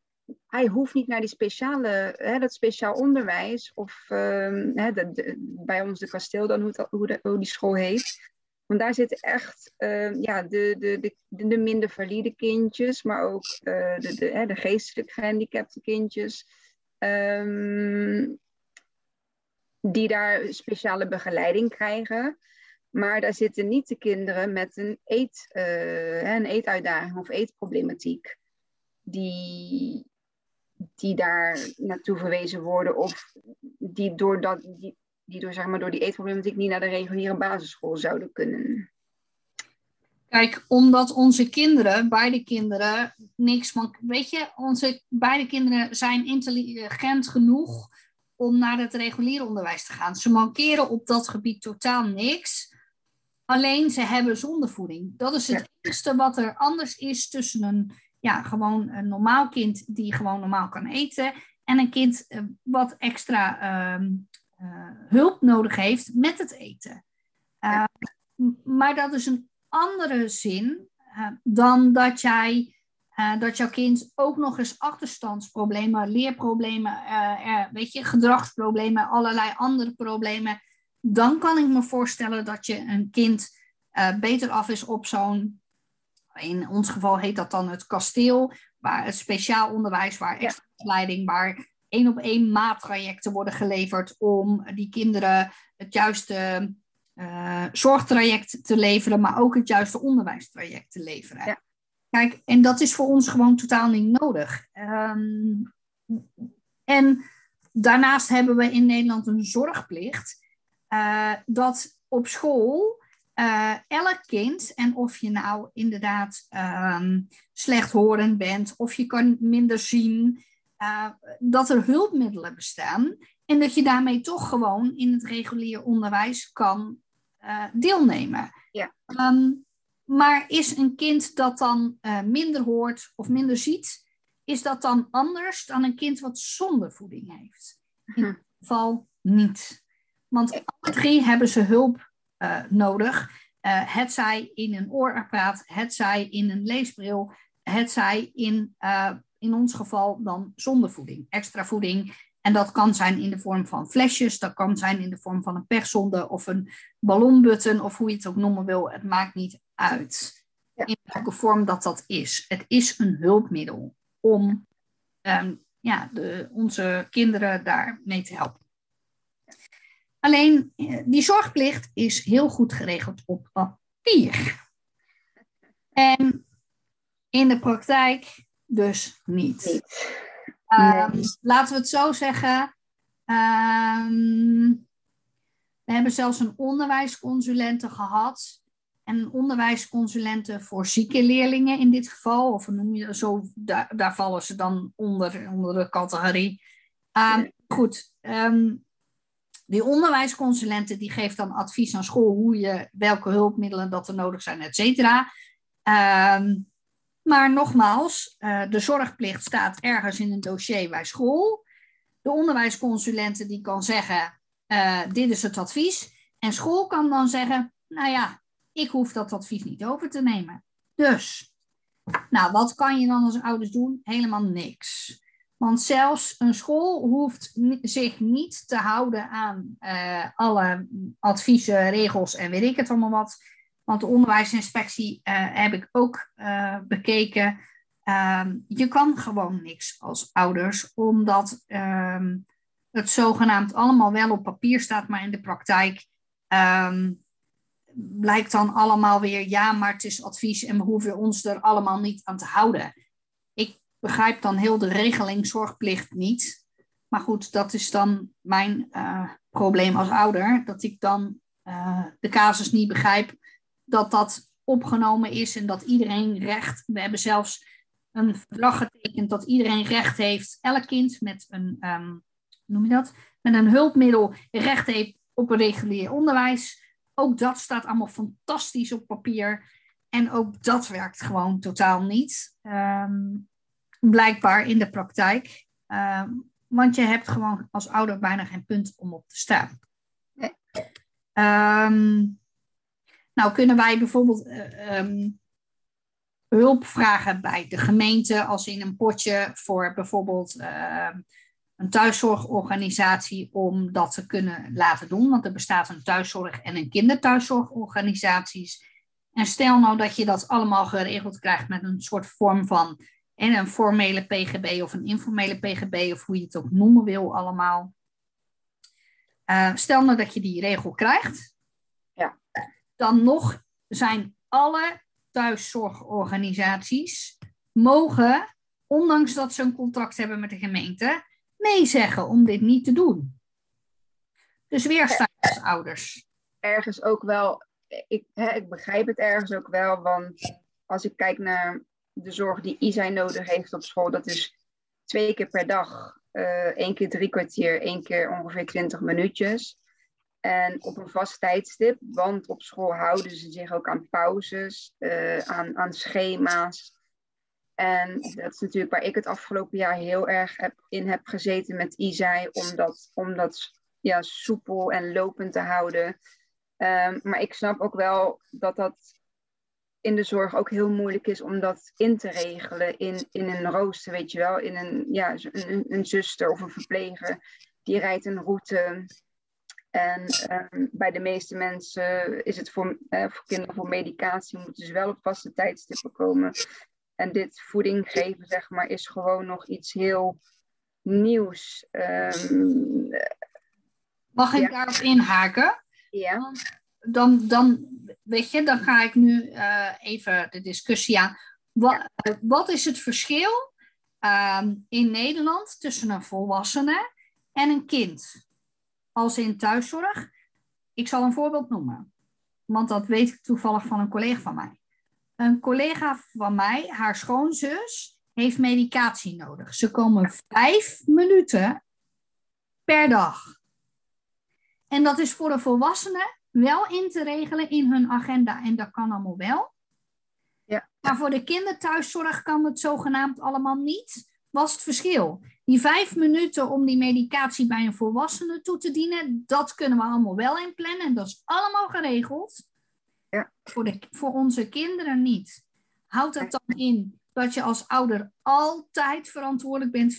hij hoeft niet naar die speciale, hè, dat speciaal onderwijs of um, hè, de, bij ons de kasteel dan, hoe, hoe, de, hoe die school heet. Want daar zitten echt uh, ja, de, de, de, de, minder valide kindjes, maar ook uh, de, de, hè, de geestelijk gehandicapte kindjes. Um, die daar speciale begeleiding krijgen. Maar daar zitten niet de kinderen met een, eet, uh, een eetuitdaging of eetproblematiek. Die, die daar naartoe verwezen worden of die door, dat, die, die door, zeg maar, door die eetproblematiek niet naar de reguliere basisschool zouden kunnen? Kijk, omdat onze kinderen, beide kinderen, niks van. Weet je, onze beide kinderen zijn intelligent genoeg om naar het reguliere onderwijs te gaan. Ze mankeren op dat gebied totaal niks. Alleen ze hebben zondevoeding. Dat is het ja. enige wat er anders is tussen een ja, gewoon een normaal kind die gewoon normaal kan eten. En een kind uh, wat extra uh, hulp nodig heeft met het eten. Ja. Maar dat is een andere zin dan dat jij. dat jouw kind ook nog eens achterstandsproblemen, leerproblemen, weet je, gedragsproblemen, allerlei andere problemen. Dan kan ik me voorstellen dat je een kind beter af is op zo'n in ons geval heet dat dan het kasteel, waar het speciaal onderwijs, waar extra leiding, waar één op één maattrajecten worden geleverd om die kinderen het juiste uh, zorgtraject te leveren, maar ook het juiste onderwijstraject te leveren. Ja. Kijk, en dat is voor ons gewoon totaal niet nodig. Um, en daarnaast hebben we in Nederland een zorgplicht. Uh, dat op school uh, elk kind, en of je nou inderdaad um, slechthorend bent, of je kan minder zien, uh, dat er hulpmiddelen bestaan en dat je daarmee toch gewoon in het regulier onderwijs kan uh, deelnemen. Ja. Um, maar is een kind dat dan minder hoort of minder ziet, is dat dan anders dan een kind wat zonder voeding heeft? In ieder geval niet. Want alle drie hebben ze hulp nodig. Het zij in een oorapparaat, het zij in een leesbril, het zij in, uh, in ons geval dan zonder voeding, extra voeding. En dat kan zijn in de vorm van flesjes, dat kan zijn in de vorm van een pechzonde of een ballonbutton of hoe je het ook noemen wil. Het maakt niet uit ja. in welke vorm dat dat is. Het is een hulpmiddel om um, ja, de, onze kinderen daarmee te helpen. Alleen eh, die zorgplicht is heel goed geregeld op papier. En in de praktijk dus niet. Um, laten we het zo zeggen. Um, we hebben zelfs een onderwijsconsulente gehad. En een onderwijsconsulente voor zieke leerlingen in dit geval. Of noem je zo, daar, daar vallen ze dan onder, onder de categorie. Um, goed, die onderwijsconsulente die geeft dan advies aan school hoe je, welke hulpmiddelen dat er nodig zijn, et cetera. Um, maar nogmaals, uh, de zorgplicht staat ergens in een dossier bij school. De onderwijsconsulente die kan zeggen, uh, dit is het advies. En school kan dan zeggen, nou ja, ik hoef dat advies niet over te nemen. Dus, nou, wat kan je dan als ouders doen? Helemaal niks. Want zelfs een school hoeft zich niet te houden aan uh, alle adviezen, regels en weet ik het allemaal wat. Want de onderwijsinspectie uh, heb ik ook uh, bekeken. Um, je kan gewoon niks als ouders, omdat um, het zogenaamd allemaal wel op papier staat, maar in de praktijk um, blijkt dan allemaal weer ja, maar het is advies en we hoeven ons er allemaal niet aan te houden begrijp dan heel de regeling zorgplicht niet. Maar goed, dat is dan mijn uh, probleem als ouder. Dat ik dan de casus niet begrijp dat dat opgenomen is en dat iedereen recht. We hebben zelfs een verdrag getekend dat iedereen recht heeft. Elk kind met een, um, noem je dat? Met een hulpmiddel recht heeft op een regulier onderwijs. Ook dat staat allemaal fantastisch op papier. En ook dat werkt gewoon totaal niet. Um, blijkbaar in de praktijk. Uh, want je hebt gewoon als ouder bijna geen punt om op te staan. Nee. Um, nou, kunnen wij bijvoorbeeld uh, um, hulp vragen bij de gemeente als in een potje voor bijvoorbeeld uh, een thuiszorgorganisatie om dat te kunnen laten doen. Want er bestaat een thuiszorg- en een kinderthuiszorgorganisaties. En stel nou dat je dat allemaal geregeld krijgt met een soort vorm van en een formele PGB of een informele PGB of hoe je het ook noemen wil allemaal. Uh, stel nou dat je die regel krijgt. Dan nog zijn alle thuiszorgorganisaties mogen, ondanks dat ze een contract hebben met de gemeente, nee zeggen om dit niet te doen. Dus weerstandsouders. Ergens ook wel, ik, hè, ik begrijp het ergens ook wel, want als ik kijk naar de zorg die Isai nodig heeft op school, dat is twee keer per dag, uh, één keer drie kwartier, één keer ongeveer twintig minuutjes. En op een vast tijdstip, want op school houden ze zich ook aan pauzes, uh, aan, aan schema's. En dat is natuurlijk waar ik het afgelopen jaar heel erg heb, in heb gezeten met Isai, om dat, om dat ja, soepel en lopend te houden. Um, maar ik snap ook wel dat dat in de zorg ook heel moeilijk is om dat in te regelen in, in een rooster, weet je wel. In een, ja, een zuster of een verpleger, die rijdt een route. En um, bij de meeste mensen is het voor, uh, voor kinderen voor medicatie, moeten ze wel op vaste tijdstippen komen. En dit voeding geven, zeg maar, is gewoon nog iets heel nieuws. Um, Mag ik daarop inhaken? Ja dan, dan, weet je, dan ga ik nu uh, even de discussie aan. Wat, wat is het verschil uh, in Nederland tussen een volwassene en een kind? Als in thuiszorg. ik zal een voorbeeld noemen. Want dat weet ik toevallig van een collega van mij. Een collega van mij, haar schoonzus, heeft medicatie nodig. Ze komen vijf minuten per dag. En dat is voor de volwassenen wel in te regelen in hun agenda. En dat kan allemaal wel. Ja. Maar voor de kinderthuiszorg kan het zogenaamd allemaal niet. Was het verschil. Die vijf minuten om die medicatie bij een volwassene toe te dienen, dat kunnen we allemaal wel inplannen. En dat is allemaal geregeld. Ja. Voor, de, voor onze kinderen niet. Houdt dat dan in dat je als ouder altijd verantwoordelijk bent,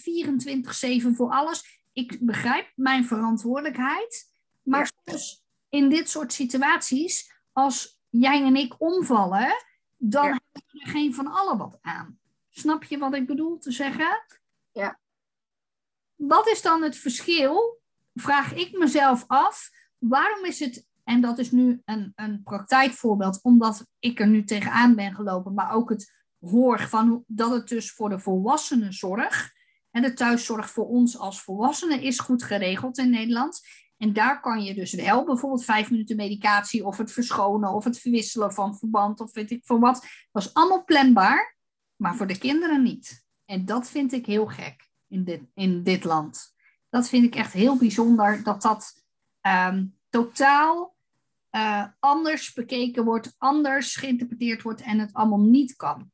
24-7 voor alles? Ik begrijp mijn verantwoordelijkheid. Maar soms in dit soort situaties, als jij en ik omvallen, dan Ja. hebben we er geen van allen wat aan. Snap je wat ik bedoel te zeggen? Ja. Wat is dan het verschil? Vraag ik mezelf af. Waarom is het, en dat is nu een, een praktijkvoorbeeld, omdat ik er nu tegenaan ben gelopen, maar ook het hoor van hoe- dat het dus voor de volwassenenzorg en de thuiszorg voor ons als volwassenen is goed geregeld in Nederland. En daar kan je dus wel bijvoorbeeld vijf minuten medicatie of het verschonen of het verwisselen van verband of weet ik veel wat. Dat is allemaal planbaar, maar voor de kinderen niet. En dat vind ik heel gek in dit, in dit land. Dat vind ik echt heel bijzonder dat dat ehm, totaal eh, anders bekeken wordt, anders geïnterpreteerd wordt en het allemaal niet kan.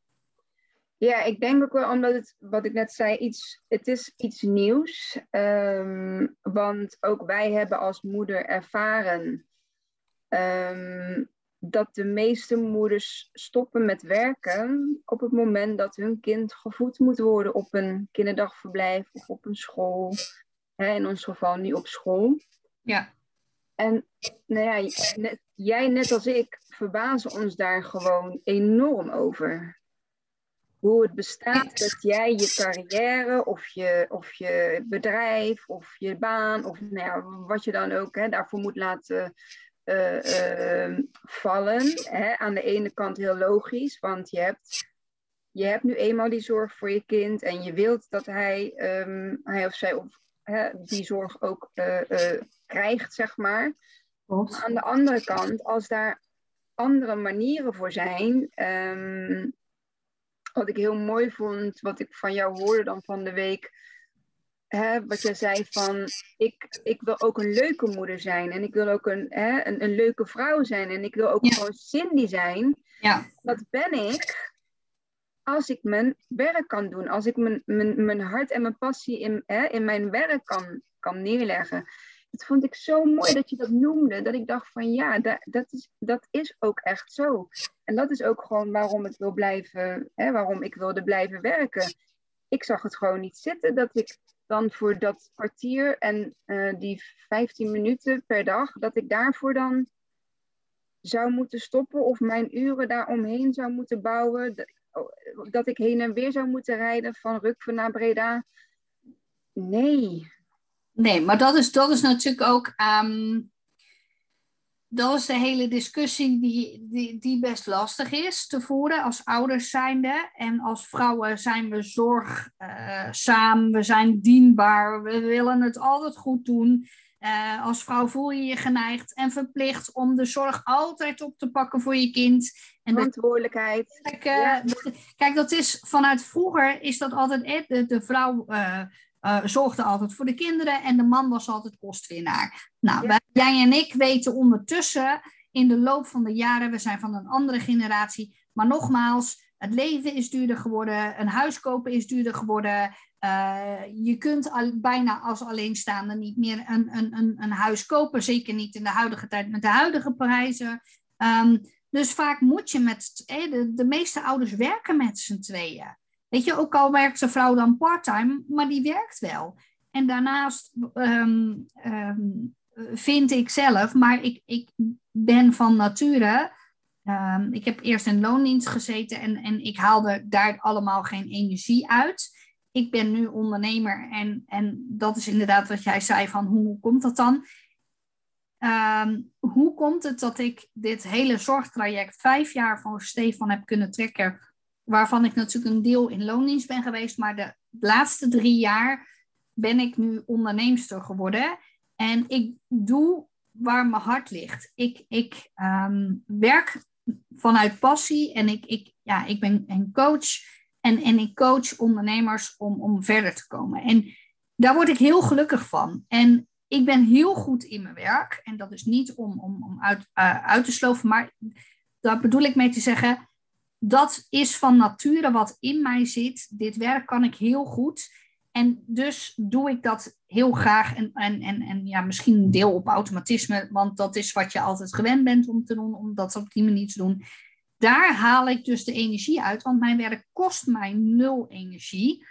Ja, ik denk ook wel omdat het, wat ik net zei, iets, het is iets nieuws. Ehm, want ook wij hebben als moeder ervaren ehm, dat de meeste moeders stoppen met werken op het moment dat hun kind gevoed moet worden op een kinderdagverblijf of op een school. Hè, in ons geval niet op school. Ja. En nou ja, net- jij net als ik verbazen ons daar gewoon enorm over. Hoe het bestaat dat jij je carrière of je, of je bedrijf of je baan of nou ja, wat je dan ook hè, daarvoor moet laten eh, eh, vallen. Hè. Aan de ene kant heel logisch, want je hebt, je hebt nu eenmaal die zorg voor je kind en je wilt dat hij, ehm, hij of zij of, hè, die zorg ook eh, eh, krijgt, zeg maar. Klopt. Aan de andere kant, als daar andere manieren voor zijn, ehm, wat ik heel mooi vond, wat ik van jou hoorde dan van de week, hè, wat jij zei van, ik, ik wil ook een leuke moeder zijn en ik wil ook een, hè, een, een leuke vrouw zijn en ik wil ook Ja. gewoon Cindy zijn. Ja. Dat ben ik als ik mijn werk kan doen, als ik mijn, mijn, mijn hart en mijn passie in, hè, in mijn werk kan, kan neerleggen. Dat vond ik zo mooi dat je dat noemde, dat ik dacht van ja, dat, dat, is, dat is ook echt zo. En dat is ook gewoon waarom ik wil blijven, hè, waarom ik wilde blijven werken. Ik zag het gewoon niet zitten dat ik dan voor dat kwartier en eh, die 15 minuten per dag, dat ik daarvoor dan zou moeten stoppen of mijn uren daaromheen zou moeten bouwen. Dat, oh, dat ik heen en weer zou moeten rijden van Rukven naar Breda. Nee. Nee, maar dat is, dat is natuurlijk ook. ehm, dat is de hele discussie die, die, die best lastig is te voeren als ouders zijnde. En als vrouwen zijn we zorgzaam, we zijn dienbaar, we willen het altijd goed doen. Eh, als vrouw voel je je geneigd en verplicht om de zorg altijd op te pakken voor je kind. En dat Verantwoordelijkheid. Kijk, eh, kijk, dat is vanuit vroeger is dat altijd. eh, De, de vrouw eh, zorgde altijd voor de kinderen en de man was altijd kostwinnaar. Nou, Ja. wij- jij en ik weten ondertussen in de loop van de jaren, we zijn van een andere generatie, maar nogmaals, het leven is duurder geworden, een huis kopen is duurder geworden. eh, je kunt al, bijna als alleenstaande niet meer een, een, een, een huis kopen, zeker niet in de huidige tijd met de huidige prijzen. Ehm, dus vaak moet je met, de, de meeste ouders werken met z'n tweeën. Weet je, ook al werkt de vrouw dan parttime, maar die werkt wel. En daarnaast ehm, ehm, vind ik zelf, maar ik, ik ben van nature. ehm, ik heb eerst in loondienst gezeten en, en ik haalde daar allemaal geen energie uit. Ik ben nu ondernemer en, en dat is inderdaad wat jij zei van hoe komt dat dan? Hoe komt het dat ik dit hele zorgtraject vijf jaar van Stefan heb kunnen trekken, waarvan ik natuurlijk een deel in loondienst ben geweest, maar de laatste drie jaar ben ik nu onderneemster geworden. En ik doe waar mijn hart ligt. Ik, ik ehm, werk vanuit passie en ik, ik, ja, ik ben een coach. En, en ik coach ondernemers om, om verder te komen. En daar word ik heel gelukkig van. En ik ben heel goed in mijn werk. En dat is niet om, om, om uit, uh, uit te sloven, maar daar bedoel ik mee te zeggen. Dat is van nature wat in mij zit. Dit werk kan ik heel goed. En dus doe ik dat heel graag. En, en, en, en ja, misschien een deel op automatisme, want dat is wat je altijd gewend bent om te doen, om dat op die manier te doen. Daar haal ik dus de energie uit, want mijn werk kost mij nul energie.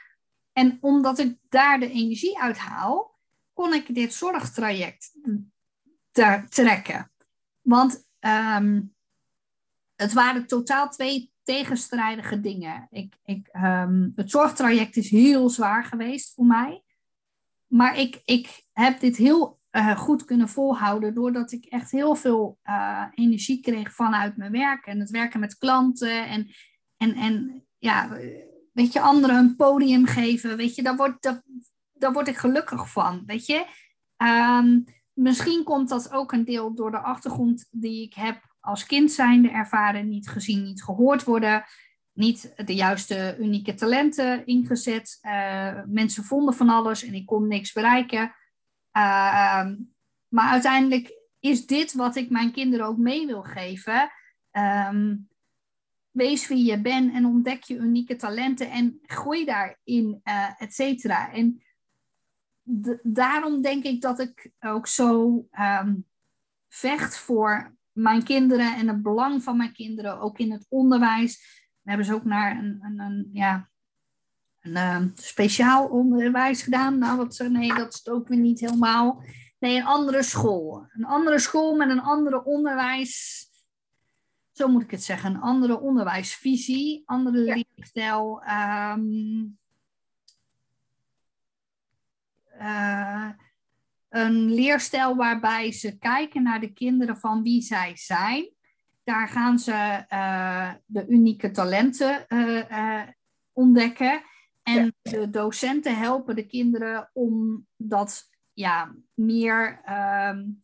En omdat ik daar de energie uit haal, kon ik dit zorgtraject trekken. Want um, het waren totaal twee tegenstrijdige dingen. Ik, ik, um, het zorgtraject is heel zwaar geweest voor mij. Maar ik, ik heb dit heel uh, goed kunnen volhouden doordat ik echt heel veel uh, energie kreeg vanuit mijn werk en het werken met klanten en, en, en ja, weet je, anderen een podium geven, weet je, daar word, daar, daar word ik gelukkig van, weet je. Um, misschien komt dat ook een deel door de achtergrond die ik heb als kind zijnde ervaren, niet gezien, niet gehoord worden, niet de juiste unieke talenten ingezet. Uh, mensen vonden van alles en ik kon niks bereiken. Uh, maar uiteindelijk is dit wat ik mijn kinderen ook mee wil geven. Um, wees wie je bent en ontdek je unieke talenten en groei daarin, uh, et cetera. En daarom denk ik dat ik ook zo um, vecht voor mijn kinderen en het belang van mijn kinderen, ook in het onderwijs. We hebben ze ook naar een, een, een ja, een uh, speciaal onderwijs gedaan. Nou, wat ze, nee, dat is het ook weer niet helemaal. Nee, een andere school. Een andere school met een andere onderwijs. Zo moet ik het zeggen. Een andere onderwijsvisie, andere ja. leerstijl. Um, uh, een leerstijl waarbij ze kijken naar de kinderen van wie zij zijn. Daar gaan ze uh, de unieke talenten uh, uh, ontdekken. En ja. de docenten helpen de kinderen om dat ja, meer, um,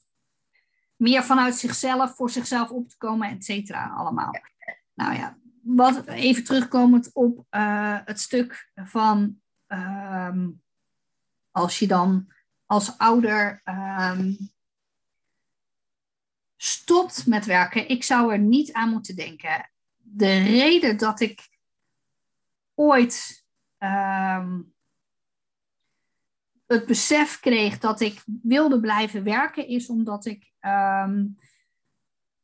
meer vanuit zichzelf, voor zichzelf op te komen, et cetera, allemaal. Ja. Nou ja, wat, even terugkomend op het stuk van um, als je dan als ouder um, stopt met werken, ik zou er niet aan moeten denken. De reden dat ik ooit um, het besef kreeg dat ik wilde blijven werken, is omdat ik um,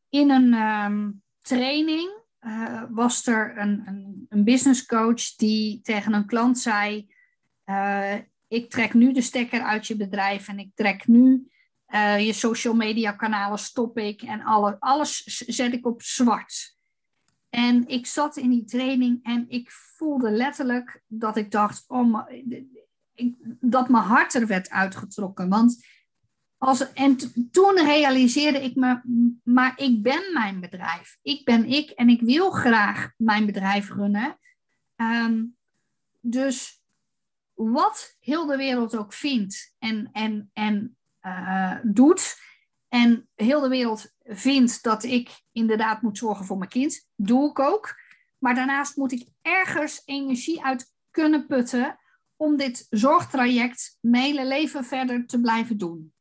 in een training uh, was er een, een, een business coach die tegen een klant zei. Uh, ik trek nu de stekker uit je bedrijf en ik trek nu uh, je social media kanalen stop ik en alle, alles zet ik op zwart. En ik zat in die training en ik voelde letterlijk dat ik dacht, oh, dat mijn hart er werd uitgetrokken. Want als, en toen realiseerde ik me, maar ik ben mijn bedrijf. Ik ben ik en ik wil graag mijn bedrijf runnen. Um, dus wat heel de wereld ook vindt en, en, en uh, doet. En heel de wereld vindt dat ik inderdaad moet zorgen voor mijn kind. Doe ik ook. Maar daarnaast moet ik ergens energie uit kunnen putten om dit zorgtraject mijn hele leven verder te blijven doen.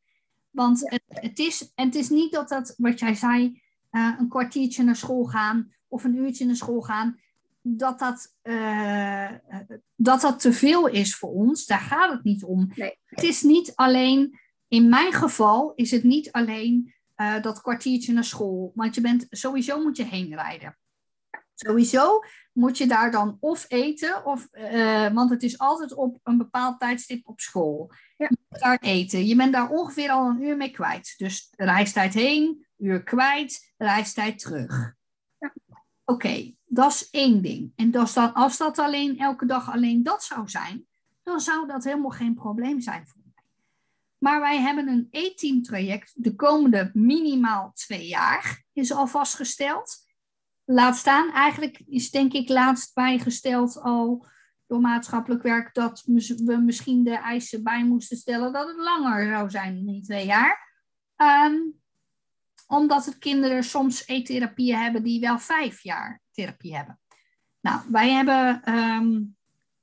Want het, het, is, en het is niet dat dat, wat jij zei, uh, een kwartiertje naar school gaan of een uurtje naar school gaan dat dat, uh, dat dat te veel is voor ons. Daar gaat het niet om. Nee. Het is niet alleen, in mijn geval is het niet alleen uh, dat kwartiertje naar school. Want je bent, sowieso moet je heen rijden. Sowieso moet je daar dan of eten, of, uh, want het is altijd op een bepaald tijdstip op school. Ja. Je moet daar eten. Je bent daar ongeveer al een uur mee kwijt. Dus reistijd heen, uur kwijt, reistijd terug. Oké, dat is één ding. En dat als dat alleen elke dag alleen dat zou zijn, dan zou dat helemaal geen probleem zijn voor mij. Maar wij hebben een E-team traject de komende minimaal twee jaar, is al vastgesteld. Laat staan, eigenlijk is denk ik laatst bijgesteld al door maatschappelijk werk dat we misschien de eisen bij moesten stellen dat het langer zou zijn dan die twee jaar. Um, omdat de kinderen soms eettherapieën hebben die wel vijf jaar therapie hebben. Nou, wij hebben ehm,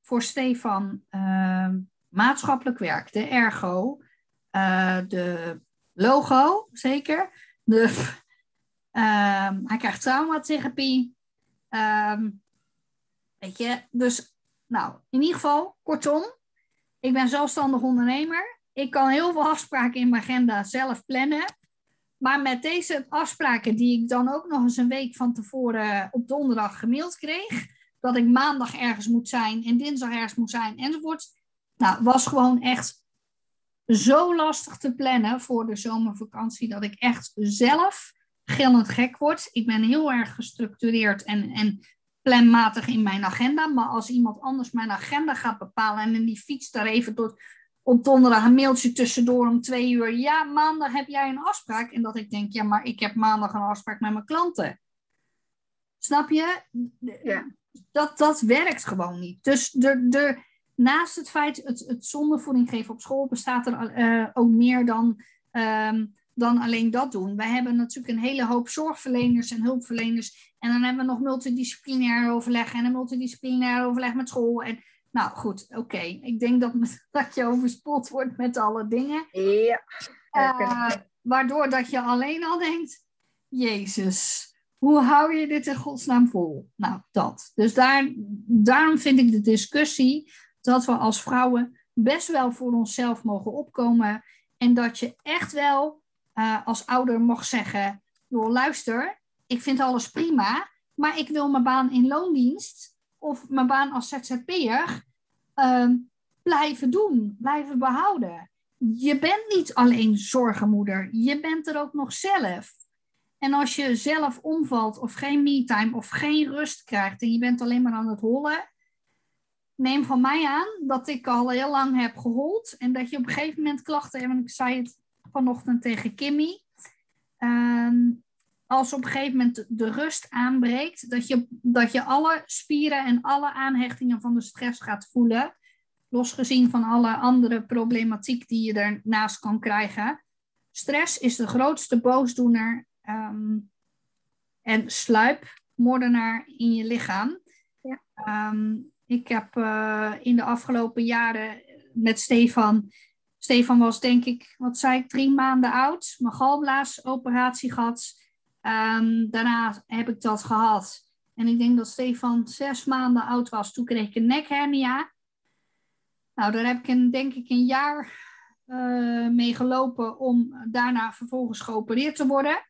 voor Stefan ehm, maatschappelijk werk, de ergo, eh, de logo, zeker. De, ehm, hij krijgt traumatherapie. Um, weet je, dus nou, in ieder geval, kortom, ik ben zelfstandig ondernemer. Ik kan heel veel afspraken in mijn agenda zelf plannen. Maar met deze afspraken, die ik dan ook nog eens een week van tevoren op donderdag gemaild kreeg, dat ik maandag ergens moet zijn en dinsdag ergens moet zijn enzovoort. Nou, was gewoon echt zo lastig te plannen voor de zomervakantie dat ik echt zelf gillend gek word. Ik ben heel erg gestructureerd en, en planmatig in mijn agenda. Maar als iemand anders mijn agenda gaat bepalen en die fiets daar even tot op donderdag een mailtje tussendoor om twee uur. Ja, maandag heb jij een afspraak. En dat ik denk, ja, maar ik heb maandag een afspraak met mijn klanten. Snap je? Ja. Dat, dat werkt gewoon niet. Dus de, de, naast het feit, het, het zondevoeding geven op school, bestaat er uh, ook meer dan, um, dan alleen dat doen. Wij hebben natuurlijk een hele hoop zorgverleners en hulpverleners. En dan hebben we nog multidisciplinair overleg en een multidisciplinair overleg met school. En nou goed, oké. Ik denk dat, dat je overspoeld wordt met alle dingen. Ja. Uh, waardoor dat je alleen al denkt, Jezus, hoe hou je dit in godsnaam vol? Nou, dat. Dus daar, daarom vind ik de discussie dat we als vrouwen best wel voor onszelf mogen opkomen. En dat je echt wel uh, als ouder mag zeggen, joh, luister, ik vind alles prima, maar ik wil mijn baan in loondienst of mijn baan als ZZP'er uh, blijven doen, blijven behouden. Je bent niet alleen zorgenmoeder, je bent er ook nog zelf. En als je zelf omvalt of geen me-time of geen rust krijgt en je bent alleen maar aan het hollen, neem van mij aan dat ik al heel lang heb gehold en dat je op een gegeven moment klachten hebt. En ik zei het vanochtend tegen Kimmy. Um, als op een gegeven moment de rust aanbreekt, dat je, dat je alle spieren en alle aanhechtingen van de stress gaat voelen, losgezien van alle andere problematiek die je ernaast kan krijgen. Stress is de grootste boosdoener um, en sluipmoordenaar in je lichaam. Ja. Um, ik heb uh, in de afgelopen jaren met Stefan. Stefan was denk ik, wat zei ik, drie maanden oud. Mijn galblaasoperatie gehad. Um, daarna heb ik dat gehad. En ik denk dat Stefan zes maanden oud was. Toen kreeg ik een nekhernia. Nou, daar heb ik een, denk ik een jaar uh, mee gelopen om daarna vervolgens geopereerd te worden.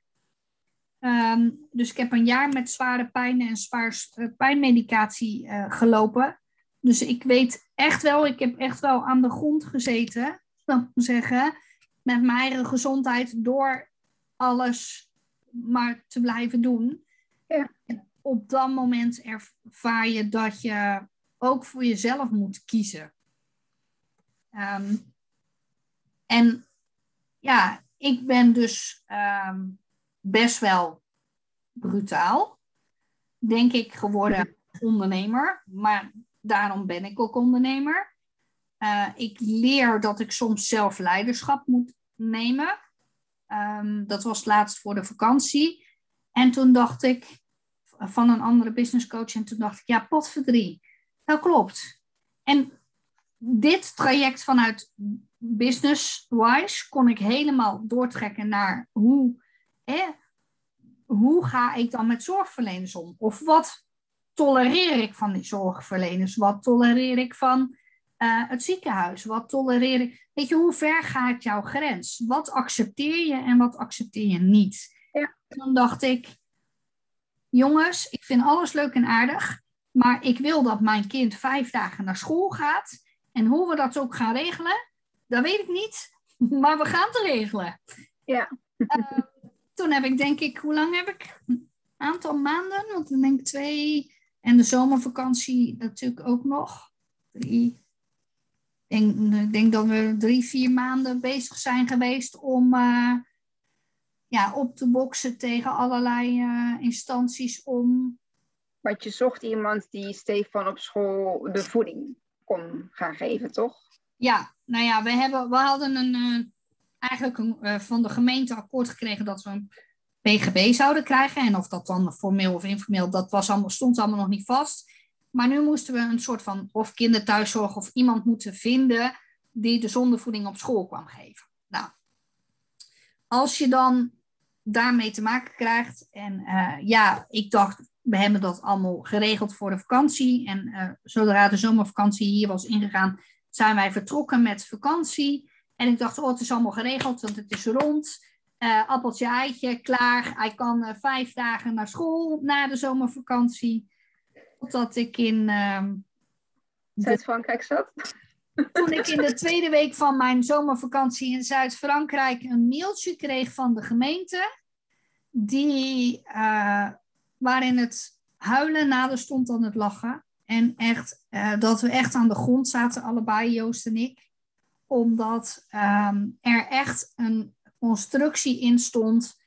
Um, dus ik heb een jaar met zware pijn en zwaar pijnmedicatie uh, gelopen. Dus ik weet echt wel, ik heb echt wel aan de grond gezeten, zou zeggen, met mijn eigen gezondheid door alles maar te blijven doen. Ja. En op dat moment ervaar je dat je ook voor jezelf moet kiezen. Um, en ja, ik ben dus um, best wel brutaal, denk ik, geworden ondernemer. Maar daarom ben ik ook ondernemer. Uh, ik leer dat ik soms zelf leiderschap moet nemen. Um, dat was laatst voor de vakantie. En toen dacht ik van een andere business coach. En toen dacht ik, ja, potverdrie. Dat klopt. En dit traject vanuit business-wise kon ik helemaal doortrekken naar hoe, hoe ga ik dan met zorgverleners om? Of wat tolereer ik van die zorgverleners? Wat tolereer ik van uh, het ziekenhuis? Wat tolereer ik? Weet je, hoe ver gaat jouw grens? Wat accepteer je en wat accepteer je niet? Ja. Toen dacht ik, jongens, ik vind alles leuk en aardig, maar ik wil dat mijn kind vijf dagen naar school gaat. En hoe we dat ook gaan regelen, dat weet ik niet, maar we gaan het regelen. Ja. Uh, toen heb ik denk ik, hoe lang heb ik? Een aantal maanden, want ik denk twee. En de zomervakantie natuurlijk ook nog. Drie. Ik denk, ik denk dat we drie, vier maanden bezig zijn geweest om uh, ja, op te boksen tegen allerlei uh, instanties om. Want je zocht iemand die Stefan op school de voeding kon gaan geven, toch? Ja, nou ja, we, hebben, we hadden een, uh, eigenlijk een, van de gemeente akkoord gekregen dat we een PGB zouden krijgen. En of dat dan formeel of informeel, dat was allemaal, stond allemaal nog niet vast. Maar nu moesten we een soort van of kinderthuiszorg of iemand moeten vinden die de zondevoeding op school kwam geven. Nou, als je dan daarmee te maken krijgt. En uh, ja, ik dacht, we hebben dat allemaal geregeld voor de vakantie. En uh, zodra de zomervakantie hier was ingegaan, zijn wij vertrokken met vakantie. En ik dacht, oh, het is allemaal geregeld, want het is rond. Uh, appeltje, eitje, klaar. Hij kan vijf dagen naar school na de zomervakantie. Totdat ik in... Ehm, Zuid-Frankrijk zat? Toen ik in de tweede week van mijn zomervakantie in Zuid-Frankrijk een mailtje kreeg van de gemeente die, uh, waarin het huilen nader stond dan het lachen. En echt, uh, dat we echt aan de grond zaten, allebei, Joost en ik. Omdat um, er echt een constructie in stond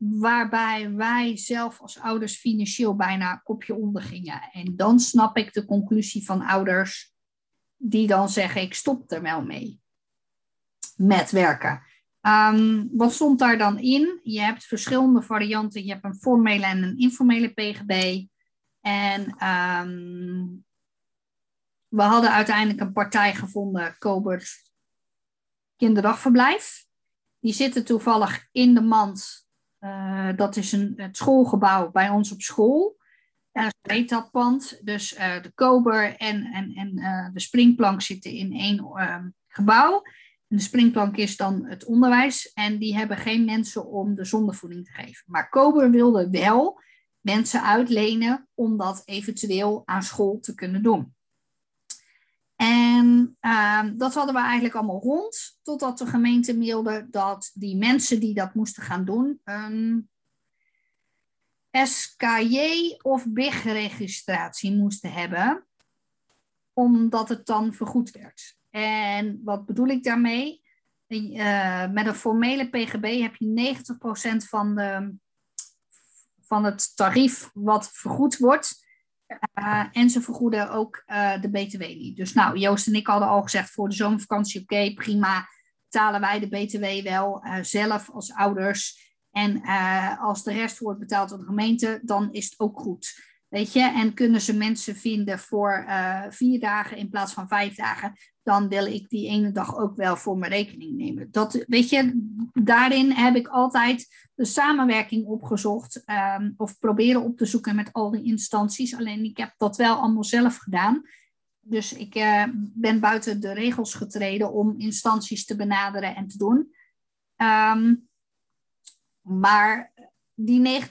waarbij wij zelf als ouders financieel bijna kopje onder gingen. En dan snap ik de conclusie van ouders die dan zeggen, ik stop er wel mee met werken. Um, wat stond daar dan in? Je hebt verschillende varianten. Je hebt een formele en een informele PGB. En um, we hadden uiteindelijk een partij gevonden, Kobert Kinderdagverblijf. Die zitten toevallig in de mand. Uh, dat is een, het schoolgebouw bij ons op school. Uh, heet dat pand. Dus uh, de Kober en, en, en de springplank zitten in één gebouw de springplank is dan het onderwijs. En die hebben geen mensen om de zondevoeding te geven. Maar Kober wilde wel mensen uitlenen om dat eventueel aan school te kunnen doen. En uh, dat hadden we eigenlijk allemaal rond, totdat de gemeente mailde dat die mensen die dat moesten gaan doen, een SKJ of BIG-registratie moesten hebben, omdat het dan vergoed werd. En wat bedoel ik daarmee? Uh, met een formele PGB heb je 90% van, de, van het tarief wat vergoed wordt. Uh, en ze vergoeden ook uh, de BTW niet. Dus nou, Joost en ik hadden al gezegd voor de zomervakantie, oké, prima, betalen wij de BTW wel zelf als ouders. En als de rest wordt betaald door de gemeente, dan is het ook goed. Weet je, en kunnen ze mensen vinden voor uh, vier dagen in plaats van vijf dagen, dan wil ik die ene dag ook wel voor mijn rekening nemen. Dat, weet je, daarin heb ik altijd de samenwerking opgezocht um, of proberen op te zoeken met al die instanties. Alleen ik heb dat wel allemaal zelf gedaan. Dus ik uh, ben buiten de regels getreden om instanties te benaderen en te doen. Um, maar die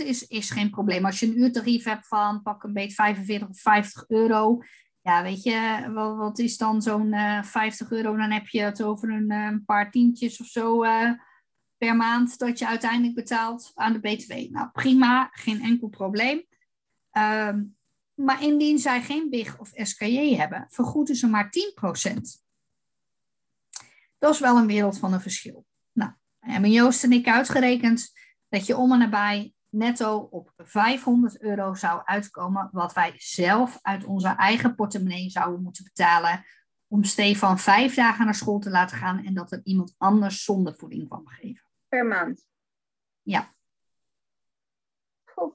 90% is, is geen probleem. Als je een uurtarief hebt van pak een beetje 45 of 50 euro. Ja, weet je, wat, wat is dan zo'n uh, eh, 50 euro? Dan heb je het over een, uh, paar tientjes of zo uh, per maand dat je uiteindelijk betaalt aan de BTW. Nou, prima, geen enkel probleem. Um, maar indien zij geen BIG of SKJ hebben, vergoeden ze maar 10%. Dat is wel een wereld van een verschil. Nou, hebben Joost en ik uitgerekend dat je om en nabij netto op 500 euro zou uitkomen, wat wij zelf uit onze eigen portemonnee zouden moeten betalen om Stefan vijf dagen naar school te laten gaan en dat er iemand anders zonder voeding kwam geven. Per maand? Ja. Goed.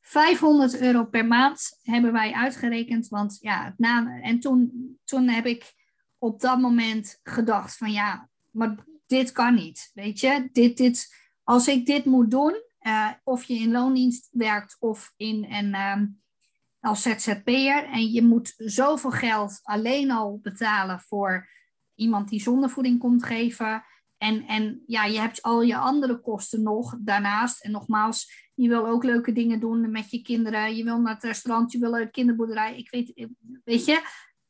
500 euro per maand hebben wij uitgerekend, want ja, na, en toen, toen heb ik op dat moment gedacht van ja, maar dit kan niet, weet je. Dit, dit, als ik dit moet doen, uh, of je in loondienst werkt of in een, um, als ZZP'er en je moet zoveel geld alleen al betalen voor iemand die zondevoeding komt geven. En, en ja, je hebt al je andere kosten nog daarnaast. En nogmaals, je wil ook leuke dingen doen met je kinderen. Je wil naar het restaurant, je wil de kinderboerderij. Ik weet, weet je,